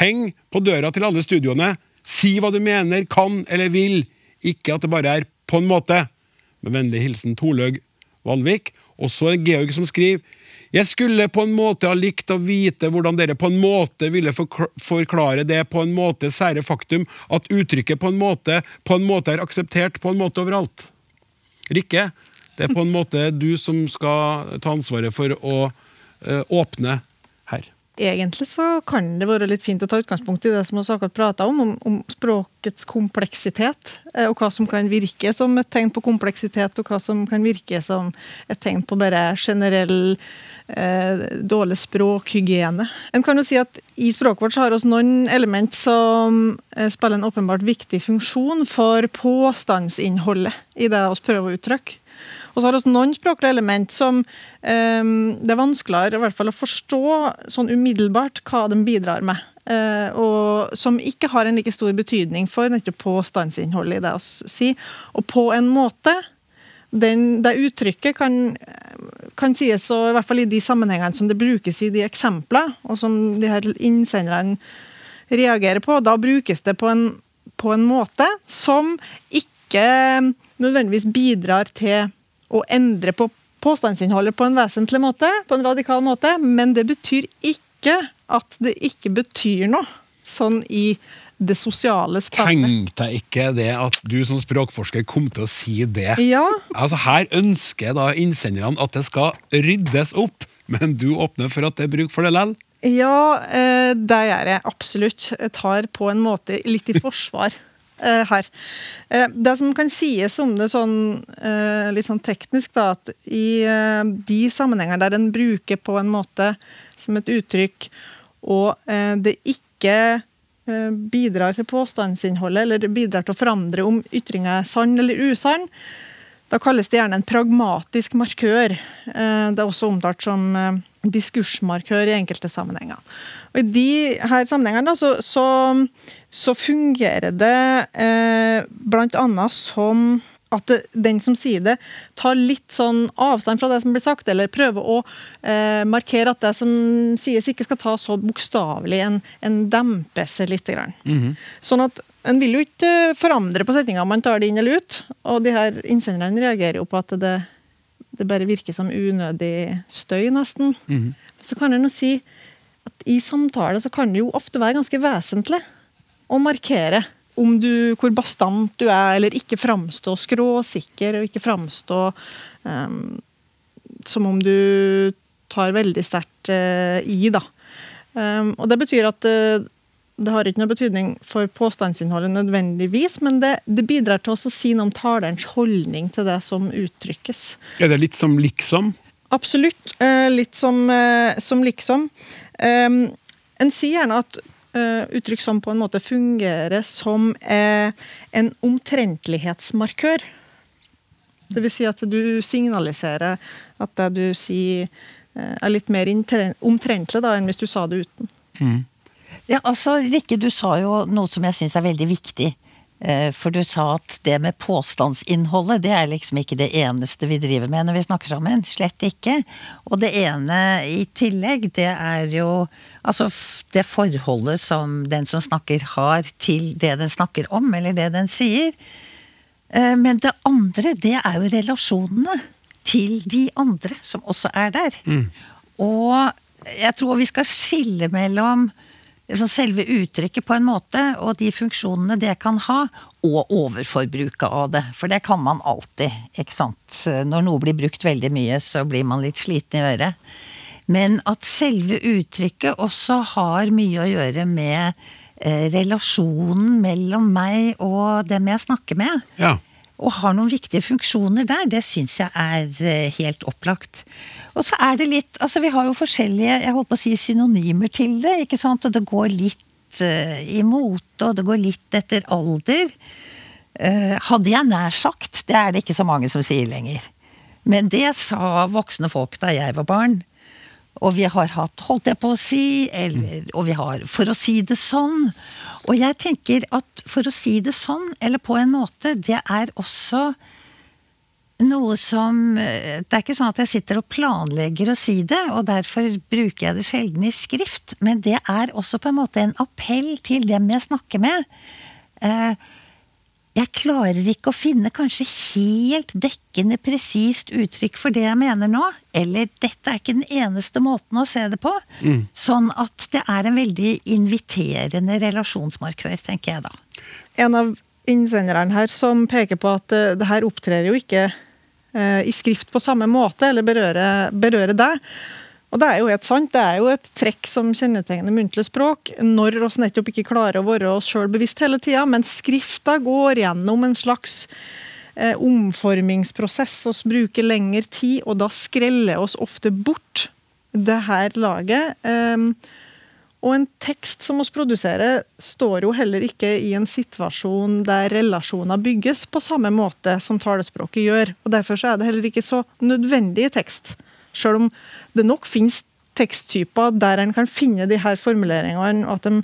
Heng på døra til alle studioene. Si hva du mener, kan eller vil. Ikke at det bare er 'på en måte'. Med vennlig hilsen Torlaug Valvik. Og så en Georg som skriver Jeg skulle på en måte ha likt å vite hvordan dere på en måte ville forklare det på en måte sære faktum at uttrykket på en måte på en måte er akseptert på en måte overalt. Rikke, det er på en måte du som skal ta ansvaret for å eh, åpne her.
Egentlig så kan det være litt fint å ta utgangspunkt i det som vi akkurat prata om, om, om språkets kompleksitet. eh, Og hva som kan virke som et tegn på kompleksitet, og hva som kan virke som et tegn på bare generell eh, dårlig språkhygiene. En kan jo si at I språket vårt så har vi noen element som eh, spiller en åpenbart viktig funksjon for påstandsinnholdet i det vi prøver å uttrykke. Og så har vi noen språklige element som um, det er vanskeligere i hvert fall å forstå sånn umiddelbart hva de bidrar med. Uh, og som ikke har en like stor betydning for nettopp påstandsinnholdet i det å si. Og på en måte den, Det uttrykket kan, kan sies, og i hvert fall i de sammenhengene som det brukes i de eksemplene, og som de her innsenderne reagerer på, da brukes det på en, på en måte som ikke nødvendigvis bidrar til å endre på påstandsinnholdet på en vesentlig måte, på en radikal måte, men det betyr ikke at det ikke betyr noe sånn i det sosiale spennet.
Tenkte jeg ikke det at du som språkforsker kom til å si det.
Ja,
Altså Her ønsker da innsenderne at det skal ryddes opp, men du åpner for at det er bruk for det likevel?
Ja, eh, det gjør jeg absolutt. Jeg tar på en måte litt i forsvar her. Eh, Det som kan sies om det sånn eh, litt sånn teknisk, da, at i eh, de sammenhenger der en bruker på en måte som et uttrykk, og eh, det ikke eh, bidrar til påstandsinnholdet, eller bidrar til å forandre om ytringa er sann eller usann, da kalles det gjerne en pragmatisk markør. Eh, Det er også omtalt som eh, diskursmarkør i enkelte sammenhenger. Og I de her sammenhengene da, så, så, så fungerer det eh, annet som at det, den som sier det, tar litt sånn avstand fra det som blir sagt, eller prøver å eh, markere at det som sies, ikke skal tas så bokstavelig. En, en demper seg litt. Grann. Sånn at en vil jo ikke forandre på setninga om man tar det inn eller ut. Og de her innsenderne reagerer jo på at det, det bare virker som unødig støy, nesten. Så kan en jo si at i samtale så kan det jo ofte være ganske vesentlig å markere om du, hvor bastant du er, eller ikke framstå skråsikker, og ikke framstå um, som om du tar veldig sterkt uh, i, da. Um, og det betyr at eh, det har ikke noe betydning for påstandsinnholdet nødvendigvis, men det, det bidrar til å si noe om talerens holdning til det som uttrykkes.
Er det litt som liksom?
Absolutt. Eh, litt som, eh, som liksom. Um, en sier gjerne at eh, uttrykk som på en måte fungerer som eh, en omtrentlighetsmarkør. Det vil si at du signaliserer at det du sier eh, er litt mer omtrentlig da, enn hvis du sa det uten.
Ja, altså, Rikke, du sa jo noe som jeg syns er veldig viktig. Eh, For du sa at det med påstandsinnholdet, det er liksom ikke det eneste vi driver med når vi snakker sammen. Slett ikke. Og det ene i tillegg, det er jo altså det forholdet som den som snakker har til det den snakker om, eller det den sier. Eh, Men det andre, det er jo relasjonene til de andre som også er der. Og jeg tror vi skal skille mellom selve uttrykket på en måte, og de funksjonene det kan ha, og overforbruket av det. For det kan man alltid, ikke sant. Når noe blir brukt veldig mye, så blir man litt sliten i øret. Men at selve uttrykket også har mye å gjøre med eh, relasjonen mellom meg og dem jeg snakker med.
Ja.
Og har noen viktige funksjoner der, det syns jeg er eh, helt opplagt. Og så er det litt Altså, vi har jo forskjellige, jeg holdt på å si, synonymer til det, ikke sant. Og det går litt eh, i mote, og det går litt etter alder. Eh, hadde jeg nær sagt, det er det ikke så mange som sier lenger. Men det sa voksne folk da jeg var barn. Og vi har hatt 'holdt jeg på å si', eller, og vi har 'for å si det sånn'. Og jeg tenker at for å si det sånn, eller på en måte, det er også noe som eh, Det er ikke sånn at jeg sitter og planlegger å si det, og derfor bruker jeg det sjelden i skrift, men det er også på en måte en appell til dem jeg snakker med. Eh, jeg klarer ikke å finne kanskje helt dekkende presist uttrykk for det jeg mener nå, eller dette er ikke den eneste måten å se det på. Sånn at det er en veldig inviterende relasjonsmarkør, tenker jeg da.
En av innsenderne her som peker på at eh, det her opptrer jo ikke eh, i skrift på samme måte, eller berører, berører deg. Og det er jo helt sant, det er jo et trekk som kjennetegner muntlig språk, når oss nettopp ikke klarer å være oss sjøl bevisst hele tida, men skrifta går gjennom en slags eh, omformingsprosess. oss bruker lengre tid, og da skreller oss ofte bort det her laget. Um, og en tekst som oss produserer, står jo heller ikke i en situasjon der relasjoner bygges på samme måte som talespråket gjør. og Derfor er det heller ikke så nødvendig tekst. Selv om det nok finnes teksttyper der en kan finne de her formuleringene, og at de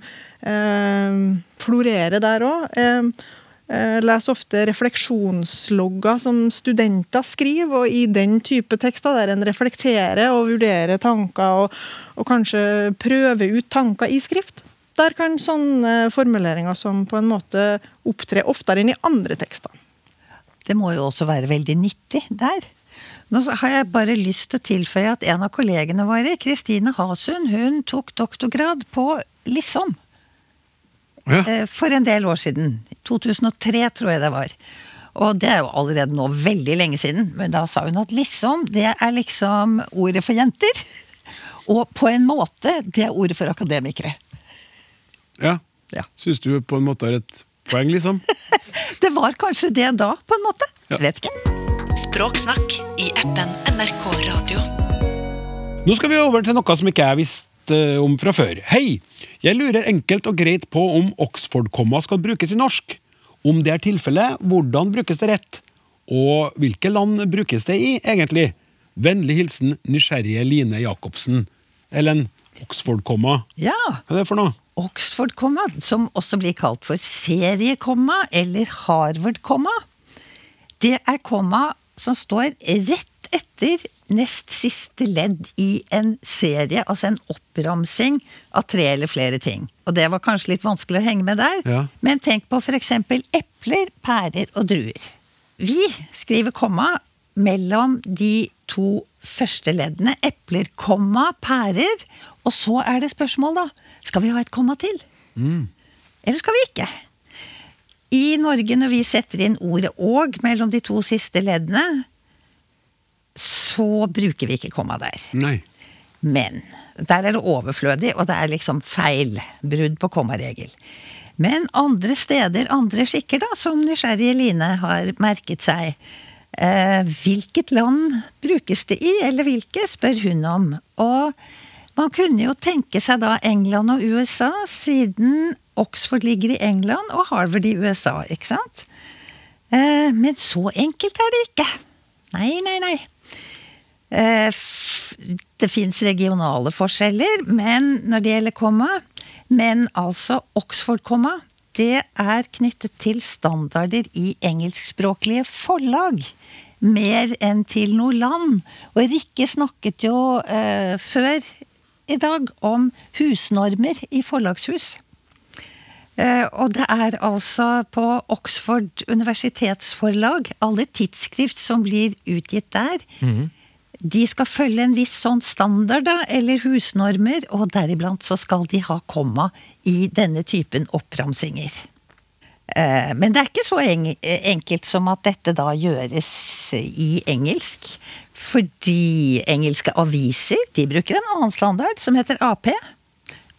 eh, florerer der òg. Eh, eh, leser ofte refleksjonslogger som studenter skriver, og i den type tekster der en reflekterer og vurderer tanker, og, og kanskje prøver ut tanker i skrift, der kan sånne formuleringer som på en måte opptre oftere enn i andre tekster.
Det må jo også være veldig nyttig der. Nå har jeg bare lyst til å tilføye at en av kollegene våre, Kristine Hasund, hun tok doktorgrad på Lissom.
Ja.
Eh, For en del år siden. 2003, tror jeg det var. Og det er jo allerede nå veldig lenge siden, men da sa hun at Lissom, det er liksom ordet for jenter. Og på en måte, det er ordet for akademikere.
ja.
Ja.
Syns du på en måte har et poeng, liksom?
Det var kanskje det da, på en måte.
Ja.
Vet ikke.
Språksnakk i appen NRK Radio.
Nå skal vi over til noe som ikke jeg visste om fra før. Hei! Jeg lurer enkelt og greit på om Oxford-komma skal brukes i norsk. Om det er tilfellet, hvordan brukes det rett? Og hvilke land brukes det i, egentlig? Vennlig hilsen nysgjerrige Line Jacobsen. Ellen, Oxford-komma,
Ja.
hva er det for noe?
Oxford-komma, som også blir kalt for seriekomma eller Harvard-komma, det er komma som står rett etter nest siste ledd i en serie, altså en oppramsing av tre eller flere ting. Og det var kanskje litt vanskelig å henge med der,
Ja.
men tenk på for eksempel epler, pærer og druer. Vi skriver komma mellom de to første leddene. Epler, komma, pærer. Og så er det spørsmål, da. Skal vi ha et komma til? Eller skal vi ikke? I Norge, når vi setter inn ordet 'og' mellom de to siste leddene, så bruker vi ikke komma der.
Nei.
Men der er det overflødig, og det er liksom feil. Brudd på kommaregel. Men andre steder, andre skikker, da, som nysgjerrige Line har merket seg. Eh, hvilket land brukes det i, eller hvilke, spør hun om. Og man kunne jo tenke seg da England og USA, siden Oxford ligger i England og Harvard i USA, ikke sant? Eh, men så enkelt er det ikke. Nei, nei, nei. Eh, Det fins regionale forskjeller men når det gjelder komma. Men altså Oxford-komma, det er knyttet til standarder i engelskspråklige forlag. Mer enn til noe land. Og Rikke snakket jo eh, før i dag om husnormer i forlagshus. Eh, og det er altså på Oxford universitetsforlag, alle tidsskrift som blir utgitt der, de skal følge en viss sånn standard, da, eller husnormer, og deriblant så skal de ha komma i denne typen oppramsinger. Eh, Men det er ikke så enkelt som at dette da gjøres i engelsk. Fordi engelske aviser de bruker en annen standard som heter AP.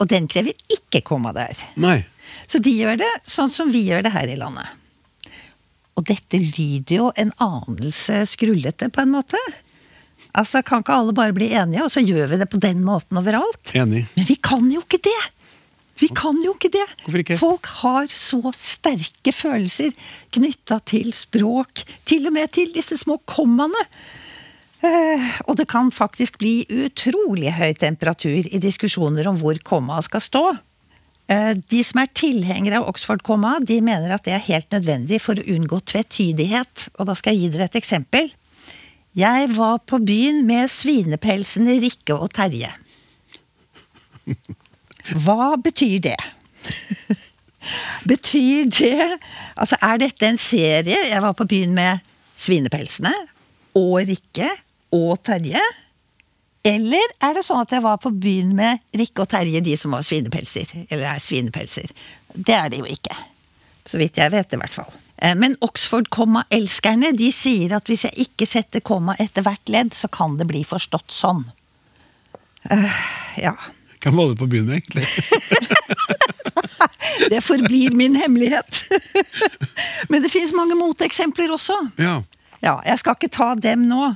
Og den krever ikke komma der.
Nei.
Så de gjør det sånn som vi gjør det her i landet. Og dette lyder jo en anelse skrullete, på en måte. Altså, Kan ikke alle bare bli enige, og så gjør vi det på den måten overalt?
Enig.
Men vi kan jo ikke det! Vi kan jo ikke det!
Hvorfor ikke?
Folk har så sterke følelser knytta til språk, til og med til disse små kommaene. Eh, og det kan faktisk bli utrolig høy temperatur i diskusjoner om hvor kommaet skal stå. Eh, De som er tilhengere av Oxford-komma, de mener at det er helt nødvendig for å unngå tvetydighet. Og da skal jeg gi dere et eksempel. Jeg var på byen med svinepelsene Rikke og Terje. Hva betyr det? betyr det Altså, er dette en serie? Jeg var på byen med Svinepelsene og Rikke og Terje. Eller er det sånn at jeg var på byen med Rikke og Terje, de som var svinepelser? Eller er svinepelser? Det er det jo ikke. Så vidt jeg vet, i hvert fall. Eh, Men Oxford-komma-elskerne de sier at hvis jeg ikke setter komma etter hvert ledd, så kan det bli forstått sånn. Uh, ja.
Hvem var du på byen med, egentlig?
Det forblir min hemmelighet. Men det fins mange moteksempler også.
Ja.
Ja, jeg skal ikke ta dem nå.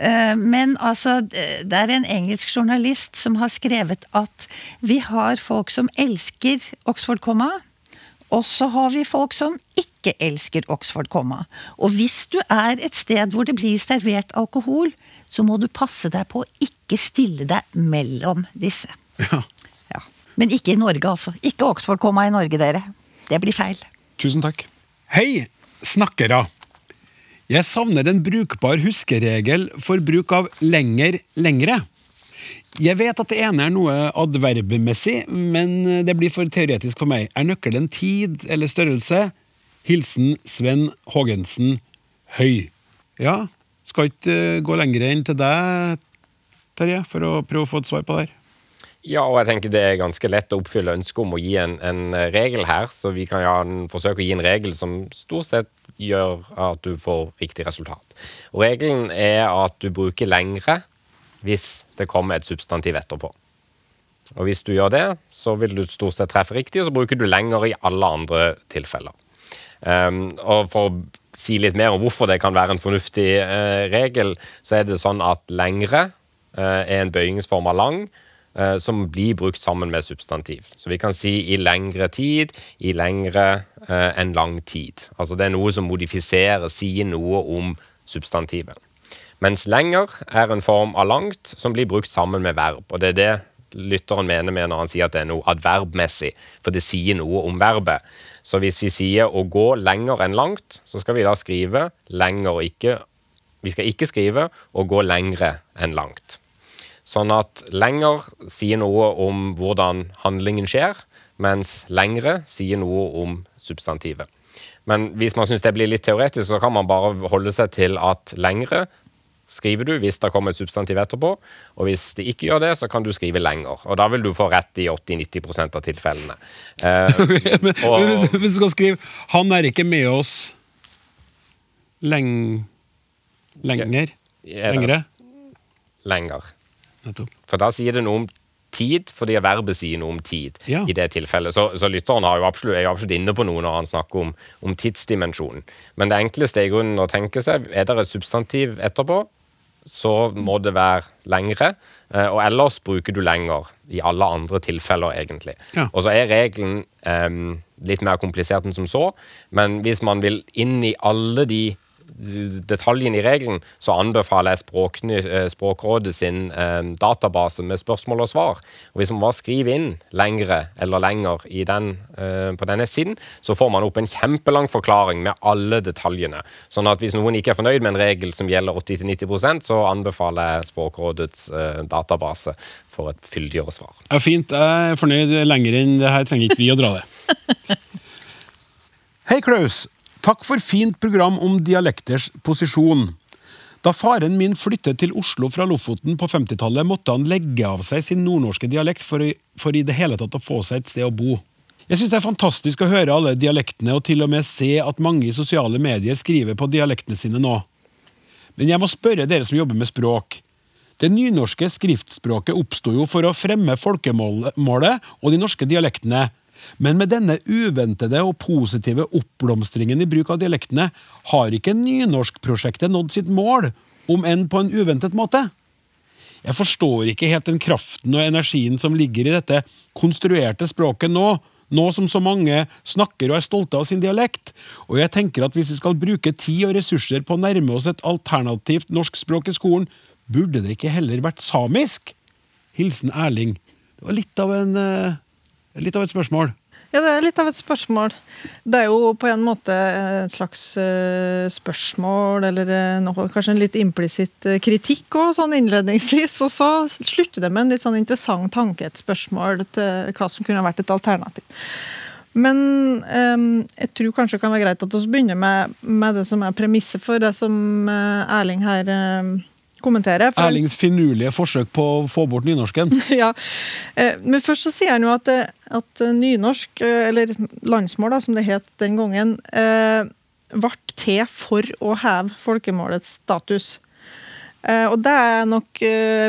Eh, Men altså, det er en engelsk journalist som har skrevet at vi har folk som elsker Oxford-komma, og så har vi folk som ikke elsker Oxford-komma. Og hvis du er et sted hvor det blir servert alkohol, så må du passe deg på å ikke stille deg mellom disse.
ja.
Ja. Men ikke i Norge, altså. Ikke Oxford-komma i Norge, dere. Det blir feil.
Tusen takk. Hei, snakkere! Jeg savner en brukbar huskeregel for bruk av lenger, lengre. Jeg vet at det ene er noe adverbmessig, men det blir for teoretisk for meg. Er nøkkelen tid eller størrelse? Hilsen Sven Haagensen Høy. Ja, skal ikke eh, gå lenger enn til deg, Terje, for å prøve å få et svar på det her.
Ja, og jeg tenker det er ganske lett å oppfylle ønsket om å gi en, en regel her, så vi kan ja, forsøke å gi en regel som stort sett gjør at du får riktig resultat. Og regelen er at du bruker lengre hvis det kommer et substantiv etterpå. Og hvis du gjør det, så vil du stort sett treffe riktig, og så bruker du lenger i alle andre tilfeller. Um, og for å si litt mer om hvorfor det kan være en fornuftig uh, regel, så er det sånn at lengre uh, er en bøyingsform av lang, som blir brukt sammen med substantiv. Så vi kan si i lengre tid, i lengre eh, enn lang tid. Altså det er noe som modifiserer, sier noe om substantivet. Mens lenger er en form av langt som blir brukt sammen med verb. Og det er det lytteren mener med når han sier at det er noe adverbmessig, for det sier noe om verbet. Så hvis vi sier å gå lenger enn langt, så skal vi da skrive lenger ikke Vi skal ikke skrive å gå lengre enn langt. Sånn at lenger sier noe om hvordan handlingen skjer, mens lengre sier noe om substantivet. Men hvis man syns det blir litt teoretisk, så kan man bare holde seg til at lengre skriver du hvis det kommer et substantiv etterpå, og hvis det ikke gjør det, så kan du skrive lenger. Og da vil du få rett i 80-90 av tilfellene. Eh,
Men,
og-
men hvis, hvis du skal skrive 'Han er ikke med oss leng... lenger'? Lengre?
lenger. For da sier det noe om tid, fordi verbet sier noe om tid
Ja.
i det tilfellet. Så, så lytteren jo absolutt, er jo absolutt inne på noe når han snakker om, om tidsdimensjonen. Men det enkleste er i grunnen å tenke seg, er det et substantiv etterpå, så må det være lengre, eh, og ellers bruker du lenger i alle andre tilfeller, egentlig.
Ja.
Og så er regelen um, litt mer komplisert enn som så, men hvis man vil inn i alle de detaljene i regelen, så anbefaler jeg Språkny, eh, Språkrådet sin eh, database med spørsmål og svar. Og Hvis man bare skriver inn lengre eller lenger i den, eh, på denne siden, så får man opp en kjempelang forklaring med alle detaljene. Sånn at hvis noen ikke er fornøyd med en regel som gjelder 80-90% så anbefaler jeg Språkrådets eh, database for et fyldigere svar.
Ja, fint. Jeg er fornøyd lenger enn det her trenger ikke vi å dra det. Hei, Klaus. Takk for fint program om dialekters posisjon. Da faren min flyttet til Oslo fra Lofoten på 50-tallet, måtte han legge av seg sin nordnorske dialekt for, for i det hele tatt å få seg et sted å bo. Jeg syns det er fantastisk å høre alle dialektene, og til og med se at mange i sosiale medier skriver på dialektene sine nå. Men jeg må spørre dere som jobber med språk. Det nynorske skriftspråket oppsto jo for å fremme folkemålet og de norske dialektene. Men med denne uventede og positive oppblomstringen i bruk av dialektene, har ikke nynorskprosjektet nådd sitt mål, om enn på en uventet måte. Jeg forstår ikke helt den kraften og energien som ligger i dette konstruerte språket nå, nå som så mange snakker og er stolte av sin dialekt. Og jeg tenker at hvis vi skal bruke tid og ressurser på å nærme oss et alternativt norsk språk i skolen, burde det ikke heller vært samisk? Hilsen Erling. Det var litt av, en, eh, litt av et spørsmål.
Ja, det er litt av et spørsmål. Det er jo på en måte et slags eh, spørsmål, eller eh, noe, kanskje en litt implisitt eh, kritikk òg, sånn innledningsvis. Og så slutter det med en litt sånn interessant tanke, et spørsmål til hva som kunne vært et alternativ. Men eh, jeg tror kanskje det kan være greit at vi begynner med, med det som er premisset for det som Erling her kommenterer. For-
Erlings finurlige forsøk på å få bort nynorsken.
ja. Eh, Men først så sier han jo at, at eh, nynorsk, eh, eller landsmål da, som det het den gangen, ble til for å heve folkemålets status. Og det er nok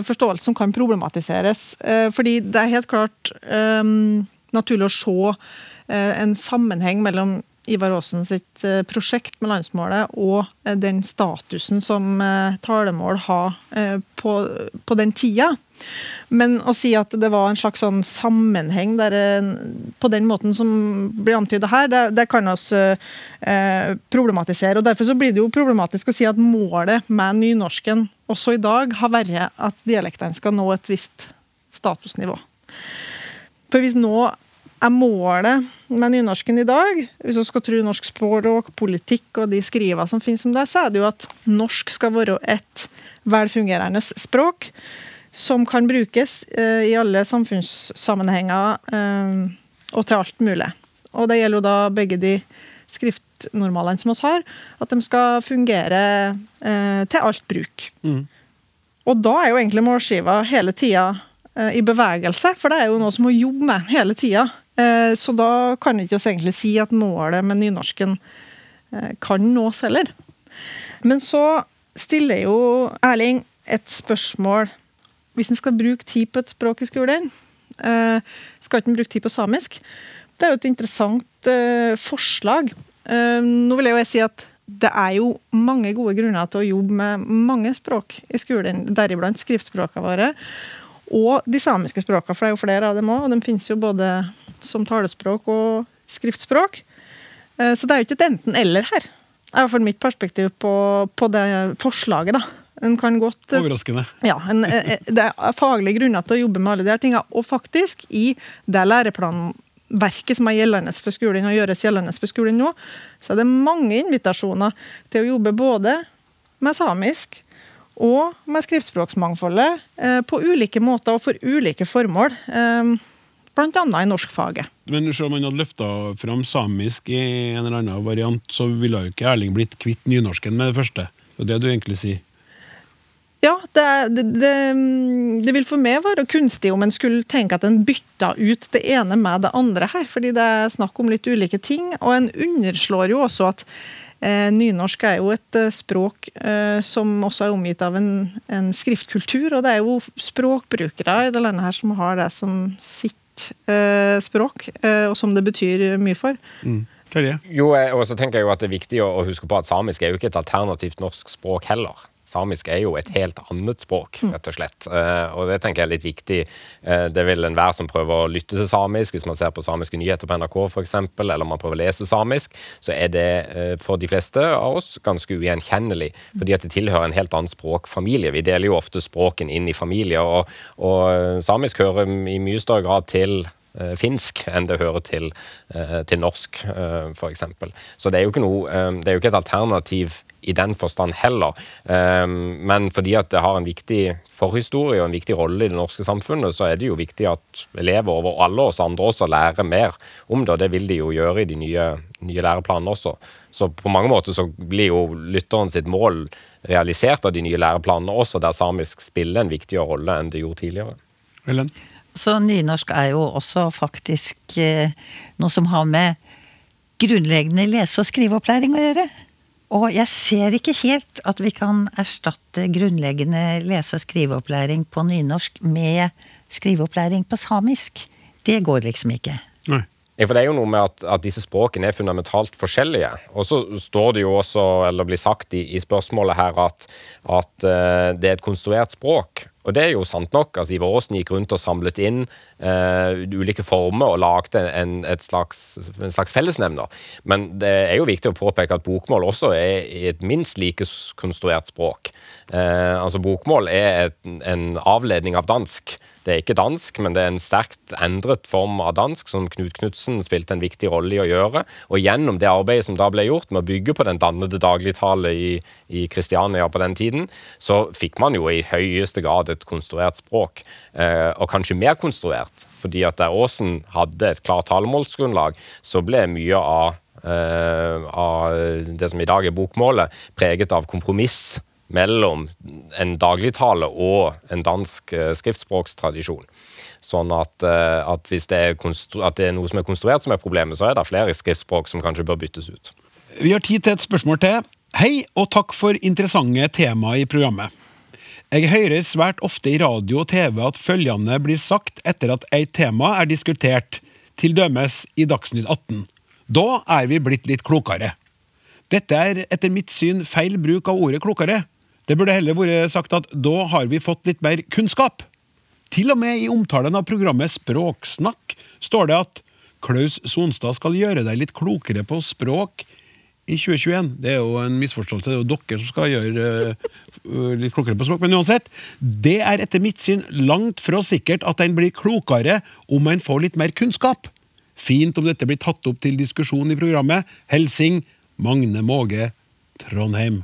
forståelse som kan problematiseres. Fordi det er helt klart um, naturlig å se en sammenheng mellom Ivar Aasen sitt eh, prosjekt med landsmålet og eh, den statusen som eh, talemål har på, på den tida. Men å si at det var en slags sånn sammenheng der, på den måten som blir antyda her, det, det kan vi eh, problematisere. og Derfor så blir det jo problematisk å si at målet med nynorsken også i dag har vært at dialektene skal nå et visst statusnivå. For hvis nå er målet med nynorsken i dag, hvis vi skal tro norsk språk, politikk og de skriva som finnes om det, så er det jo at norsk skal være et velfungerende språk som kan brukes eh, i alle samfunnssammenhenger eh, og til alt mulig. Og det gjelder jo da begge de skriftnormalene som oss har, at de skal fungere eh, til alt bruk. Og da er jo egentlig målskiva hele tida i bevegelse, for det er jo noe som må jobbe med hele tida. Eh, så da kan vi ikke oss egentlig si at målet med nynorsken eh, kan nås heller. Men så stiller jo Erling et spørsmål Hvis en skal bruke tid på et språk i skolen, skal skal ikke bruke tid på samisk? Det er jo et interessant eh, forslag. Eh, nå vil jeg jo si at det er jo mange gode grunner til å jobbe med mange språk i skolen, deriblant skriftspråkene våre. Og de samiske språkene, for det er jo flere av dem òg. Og de finnes jo både som talespråk og skriftspråk. Eh, Så det er jo ikke et enten-eller her. Det er i hvert fall mitt perspektiv på, på det forslaget. da. En kan godt eh,
Overraskende.
ja, en, eh, det er faglige grunner til å jobbe med alle de her tingene. Og faktisk, i det læreplanverket som er gjeldende for skolen, og gjøres gjeldende for skolen nå, så er det mange invitasjoner til å jobbe både med samisk og med skriftspråksmangfoldet eh, på ulike måter og for ulike formål. Eh, annet i norskfaget.
Men selv om han hadde løfta fram samisk i en eller annen variant, så ville jo ikke Erling blitt kvitt nynorsken med det første. Det er det du egentlig sier.
Ja, det, det, det, det vil for meg være kunstig om en skulle tenke at en bytta ut det ene med det andre her, fordi det er snakk om litt ulike ting. Og en underslår jo også at nynorsk er jo et eh, språk eh, som også er omgitt av en, en skriftkultur, og det er jo språkbrukere i det landet her som har det som sitt eh, språk, eh, og som det betyr mye for.
Mm.
Jo, eh, og så tenker jeg jo at det er viktig å huske på at samisk er jo ikke et alternativt norsk språk heller. Samisk er jo et helt annet språk, rett og slett. Eh, og det tenker jeg er litt viktig. Eh, det vil enhver som prøver å lytte til samisk, hvis man ser på samiske nyheter på NRK f.eks., eller man prøver å lese samisk, så er det eh, for de fleste av oss ganske ugjenkjennelig. Fordi at det tilhører en helt annen språkfamilie. Vi deler jo ofte språken inn i familier, og, og samisk hører i mye større grad til finsk enn det hører til, til norsk, f.eks. Så det er noe, det er jo ikke et alternativ i den forstand heller. Um, men fordi at det har en viktig forhistorie og en viktig rolle i det norske samfunnet, så er det jo viktig at elever over alle oss andre også lærer mer om det, og det vil de jo gjøre i de nye, nye læreplanene også. Så på mange måter så blir jo lytteren sitt mål realisert av de nye læreplanene også, der samisk spiller en viktigere rolle enn det gjorde tidligere.
Ellen?
Så nynorsk er jo også faktisk eh, noe som har med grunnleggende lese- og skriveopplæring å gjøre. Og jeg ser ikke helt at vi kan erstatte grunnleggende lese- og skriveopplæring på nynorsk med skriveopplæring på samisk. Det går liksom ikke.
Nei.
Ja, for det er jo noe med at, at disse språkene er fundamentalt forskjellige. Og så står det jo også, eller blir sagt i, i spørsmålet her, at, at eh, det er et konstruert språk. Og det er jo sant nok. altså Ivar Aasen gikk rundt og samlet inn uh, ulike former og lagde en, et slags, en slags fellesnevner. Men det er jo viktig å påpeke at bokmål også er et minst like konstruert språk. Uh, altså Bokmål er et, en avledning av dansk. Det er ikke dansk, men det er en sterkt endret form av dansk, som Knut Knutsen spilte en viktig rolle i å gjøre. Og gjennom det arbeidet som da ble gjort med å bygge på den dannede dagligtale i, Kristiania på den tiden, så fikk man jo i høyeste grad et konstruert språk, eh, og kanskje mer konstruert. Fordi at der Aasen hadde et klart talemålsgrunnlag, så ble mye av, eh, av det som i dag er bokmålet, preget av kompromiss mellom en dagligtale og en dansk eh, skriftspråkstradisjon. Sånn at, eh, at hvis det er, at det er, noe som er konstruert som er problemet, så er det flere skriftspråk som kanskje bør byttes ut.
Vi har tid til et spørsmål til. Hei, og takk for interessante temaer i programmet. Jeg hører svært ofte i radio og TV at følgende blir sagt etter at et tema er diskutert, til dømes i Dagsnytt 18. Da er vi blitt litt klokere. Dette er etter mitt syn feil bruk av ordet klokere. Det burde heller vært sagt at da har vi fått litt mer kunnskap. Til og med i omtalen av programmet Språksnakk står det at Klaus Sonstad skal gjøre deg litt klokere på språk i 2021. Det er jo en misforståelse, det er jo dere som skal gjøre uh, litt klokere på språk. Men uansett, det er etter mitt syn langt fra sikkert at en blir klokere om en får litt mer kunnskap. Fint om dette blir tatt opp til diskusjon i programmet. Helsing Magne Måge, Trondheim.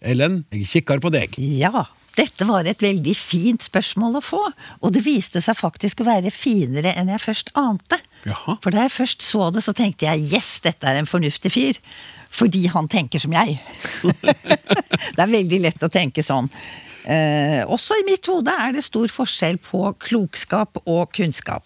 Ellen, jeg kikker på deg.
Ja, dette var et veldig fint spørsmål å få, og det viste seg faktisk å være finere enn jeg først ante.
Jaha.
For da jeg først så det, så tenkte jeg yes, dette er en fornuftig fyr. Fordi han tenker som jeg. det er veldig lett å tenke sånn. Eh, også i mitt hode er det stor forskjell på klokskap og kunnskap.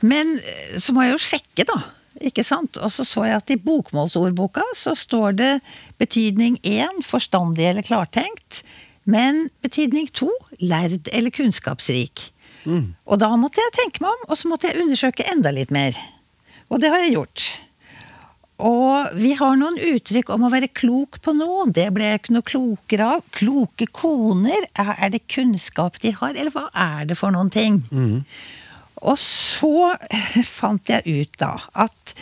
Men eh, så må jeg jo sjekke, da. Ikke sant? Og så så jeg at i bokmålsordboka så står det betydning én forstandig eller klartenkt. Men betydning to lærd eller kunnskapsrik. Og da måtte jeg tenke meg om, og så måtte jeg undersøke enda litt mer. Og det har jeg gjort. Og vi har noen uttrykk om å være klok på noe. Det ble jeg ikke noe klokere av. Kloke koner, er det kunnskap de har, eller hva er det for noen ting? Og så fant jeg ut da at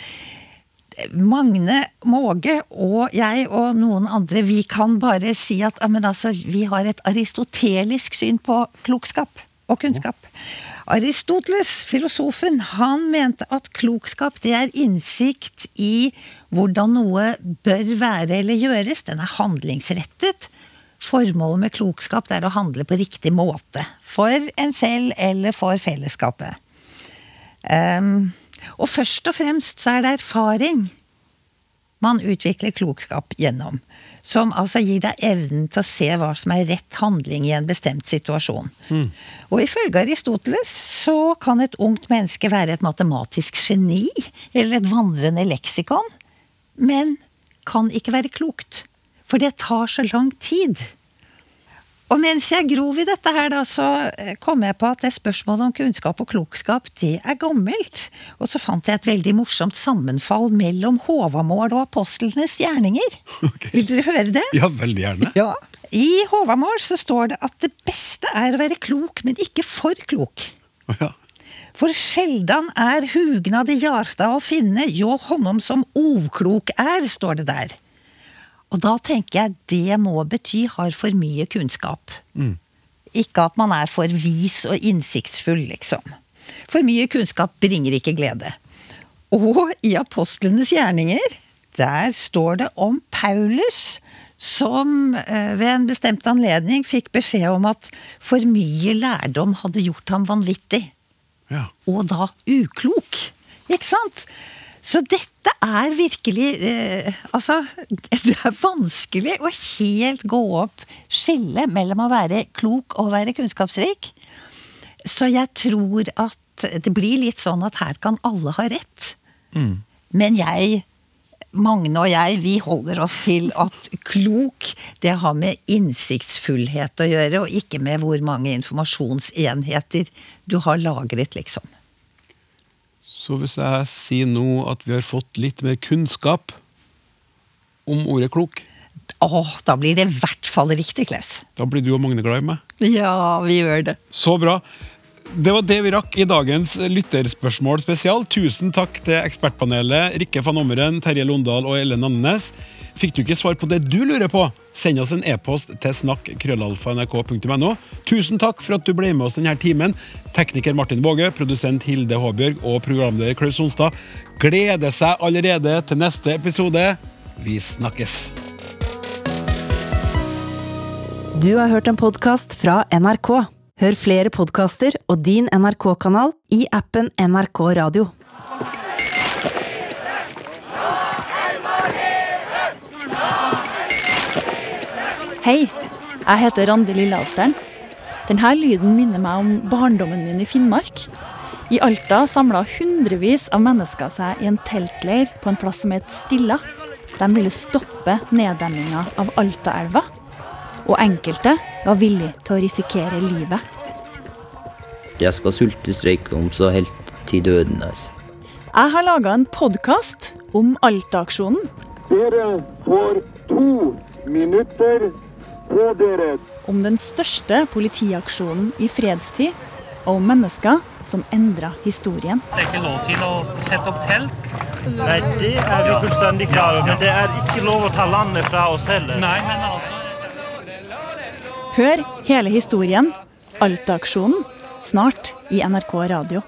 Magne Måge og jeg og noen andre, vi kan bare si at altså, vi har et aristotelisk syn på klokskap og kunnskap. Aristoteles, filosofen, han mente at klokskap det er innsikt i hvordan noe bør være eller gjøres. Den er handlingsrettet. Formålet med klokskap er å handle på riktig måte. For en selv eller for fellesskapet. Ehm, og først og fremst så er det erfaring man utvikler klokskap gjennom. Som altså gir deg evnen til å se hva som er rett handling i en bestemt situasjon. Og ifølge Aristoteles så kan et ungt menneske være et matematisk geni eller et vandrende leksikon, men kan ikke være klokt. For det tar så lang tid. Og mens jeg grov i dette her, da, så eh, kom jeg på at det spørsmålet om kunnskap og klokskap, det er gammelt. Og så fant jeg et veldig morsomt sammenfall mellom Håvamål og apostlenes gjerninger.
Okay.
Vil dere høre det?
Ja, veldig gjerne.
Ja. I Håvamål så står det at det beste er å være klok, men ikke for klok.
Ja.
For sjeldan er hugnad i hjarta å finne, jo honom som ovklok er, står det der. Og da tenker jeg det må bety har for mye kunnskap. Ikke at man er for vis og innsiktsfull, liksom. For mye kunnskap bringer ikke glede. Og i apostlenes gjerninger, der står det om Paulus som eh, ved en bestemt anledning fikk beskjed om at for mye lærdom hadde gjort ham vanvittig.
Ja.
Og da uklok. Ikke sant? Så dette er virkelig eh, Altså, det er vanskelig å helt gå opp skillet mellom å være klok og å være kunnskapsrik. Så jeg tror at det blir litt sånn at her kan alle ha rett. Men jeg, Magne og jeg, vi holder oss til at klok, det har med innsiktsfullhet å gjøre, og ikke med hvor mange informasjonsenheter du har lagret, liksom.
Så hvis jeg sier nå at vi har fått litt mer kunnskap om ordet klok,
Åh, da blir det i hvert fall riktig, Klaus.
da blir du og Magne glad i meg.
Ja, vi gjør det.
Så bra. Det var det vi rakk i dagens lytterspørsmål spesial. Tusen takk til ekspertpanelet Rikke van Ommeren, Terje Londal og Ellen Andenes. Fikk du ikke svar på det du lurer på, send oss en e-post til snakk.krøllalfa.nrk.no. Tusen takk for at du ble med oss denne timen. Tekniker Martin Våge, produsent Hilde Håbjørg og programleder Klaus Sonstad gleder seg allerede til neste episode. Vi snakkes.
Du har hørt en podkast fra NRK. Hør flere podkaster og din NRK-kanal i appen NRK Radio.
Hei, jeg heter Randi Lillealteren. Denne lyden minner meg om barndommen min i Finnmark. I Alta samla hundrevis av mennesker seg i en teltleir på en plass som het Stilla. De ville stoppe neddemminga av Altaelva. Og enkelte var villige til å risikere livet.
Jeg skal sultestreike om så helt til døden. Altså.
Jeg har laga en podkast om Alta-aksjonen.
Dere får to minutter på dere.
Om den største politiaksjonen i fredstid. Og om mennesker som endra historien.
Det er ikke lov til å sette opp telt.
Nei, det er vi fullstendig klar over, men det er ikke lov å ta landet fra oss heller.
Nei, men altså
Hør hele historien, Alta-aksjonen, snart i NRK Radio.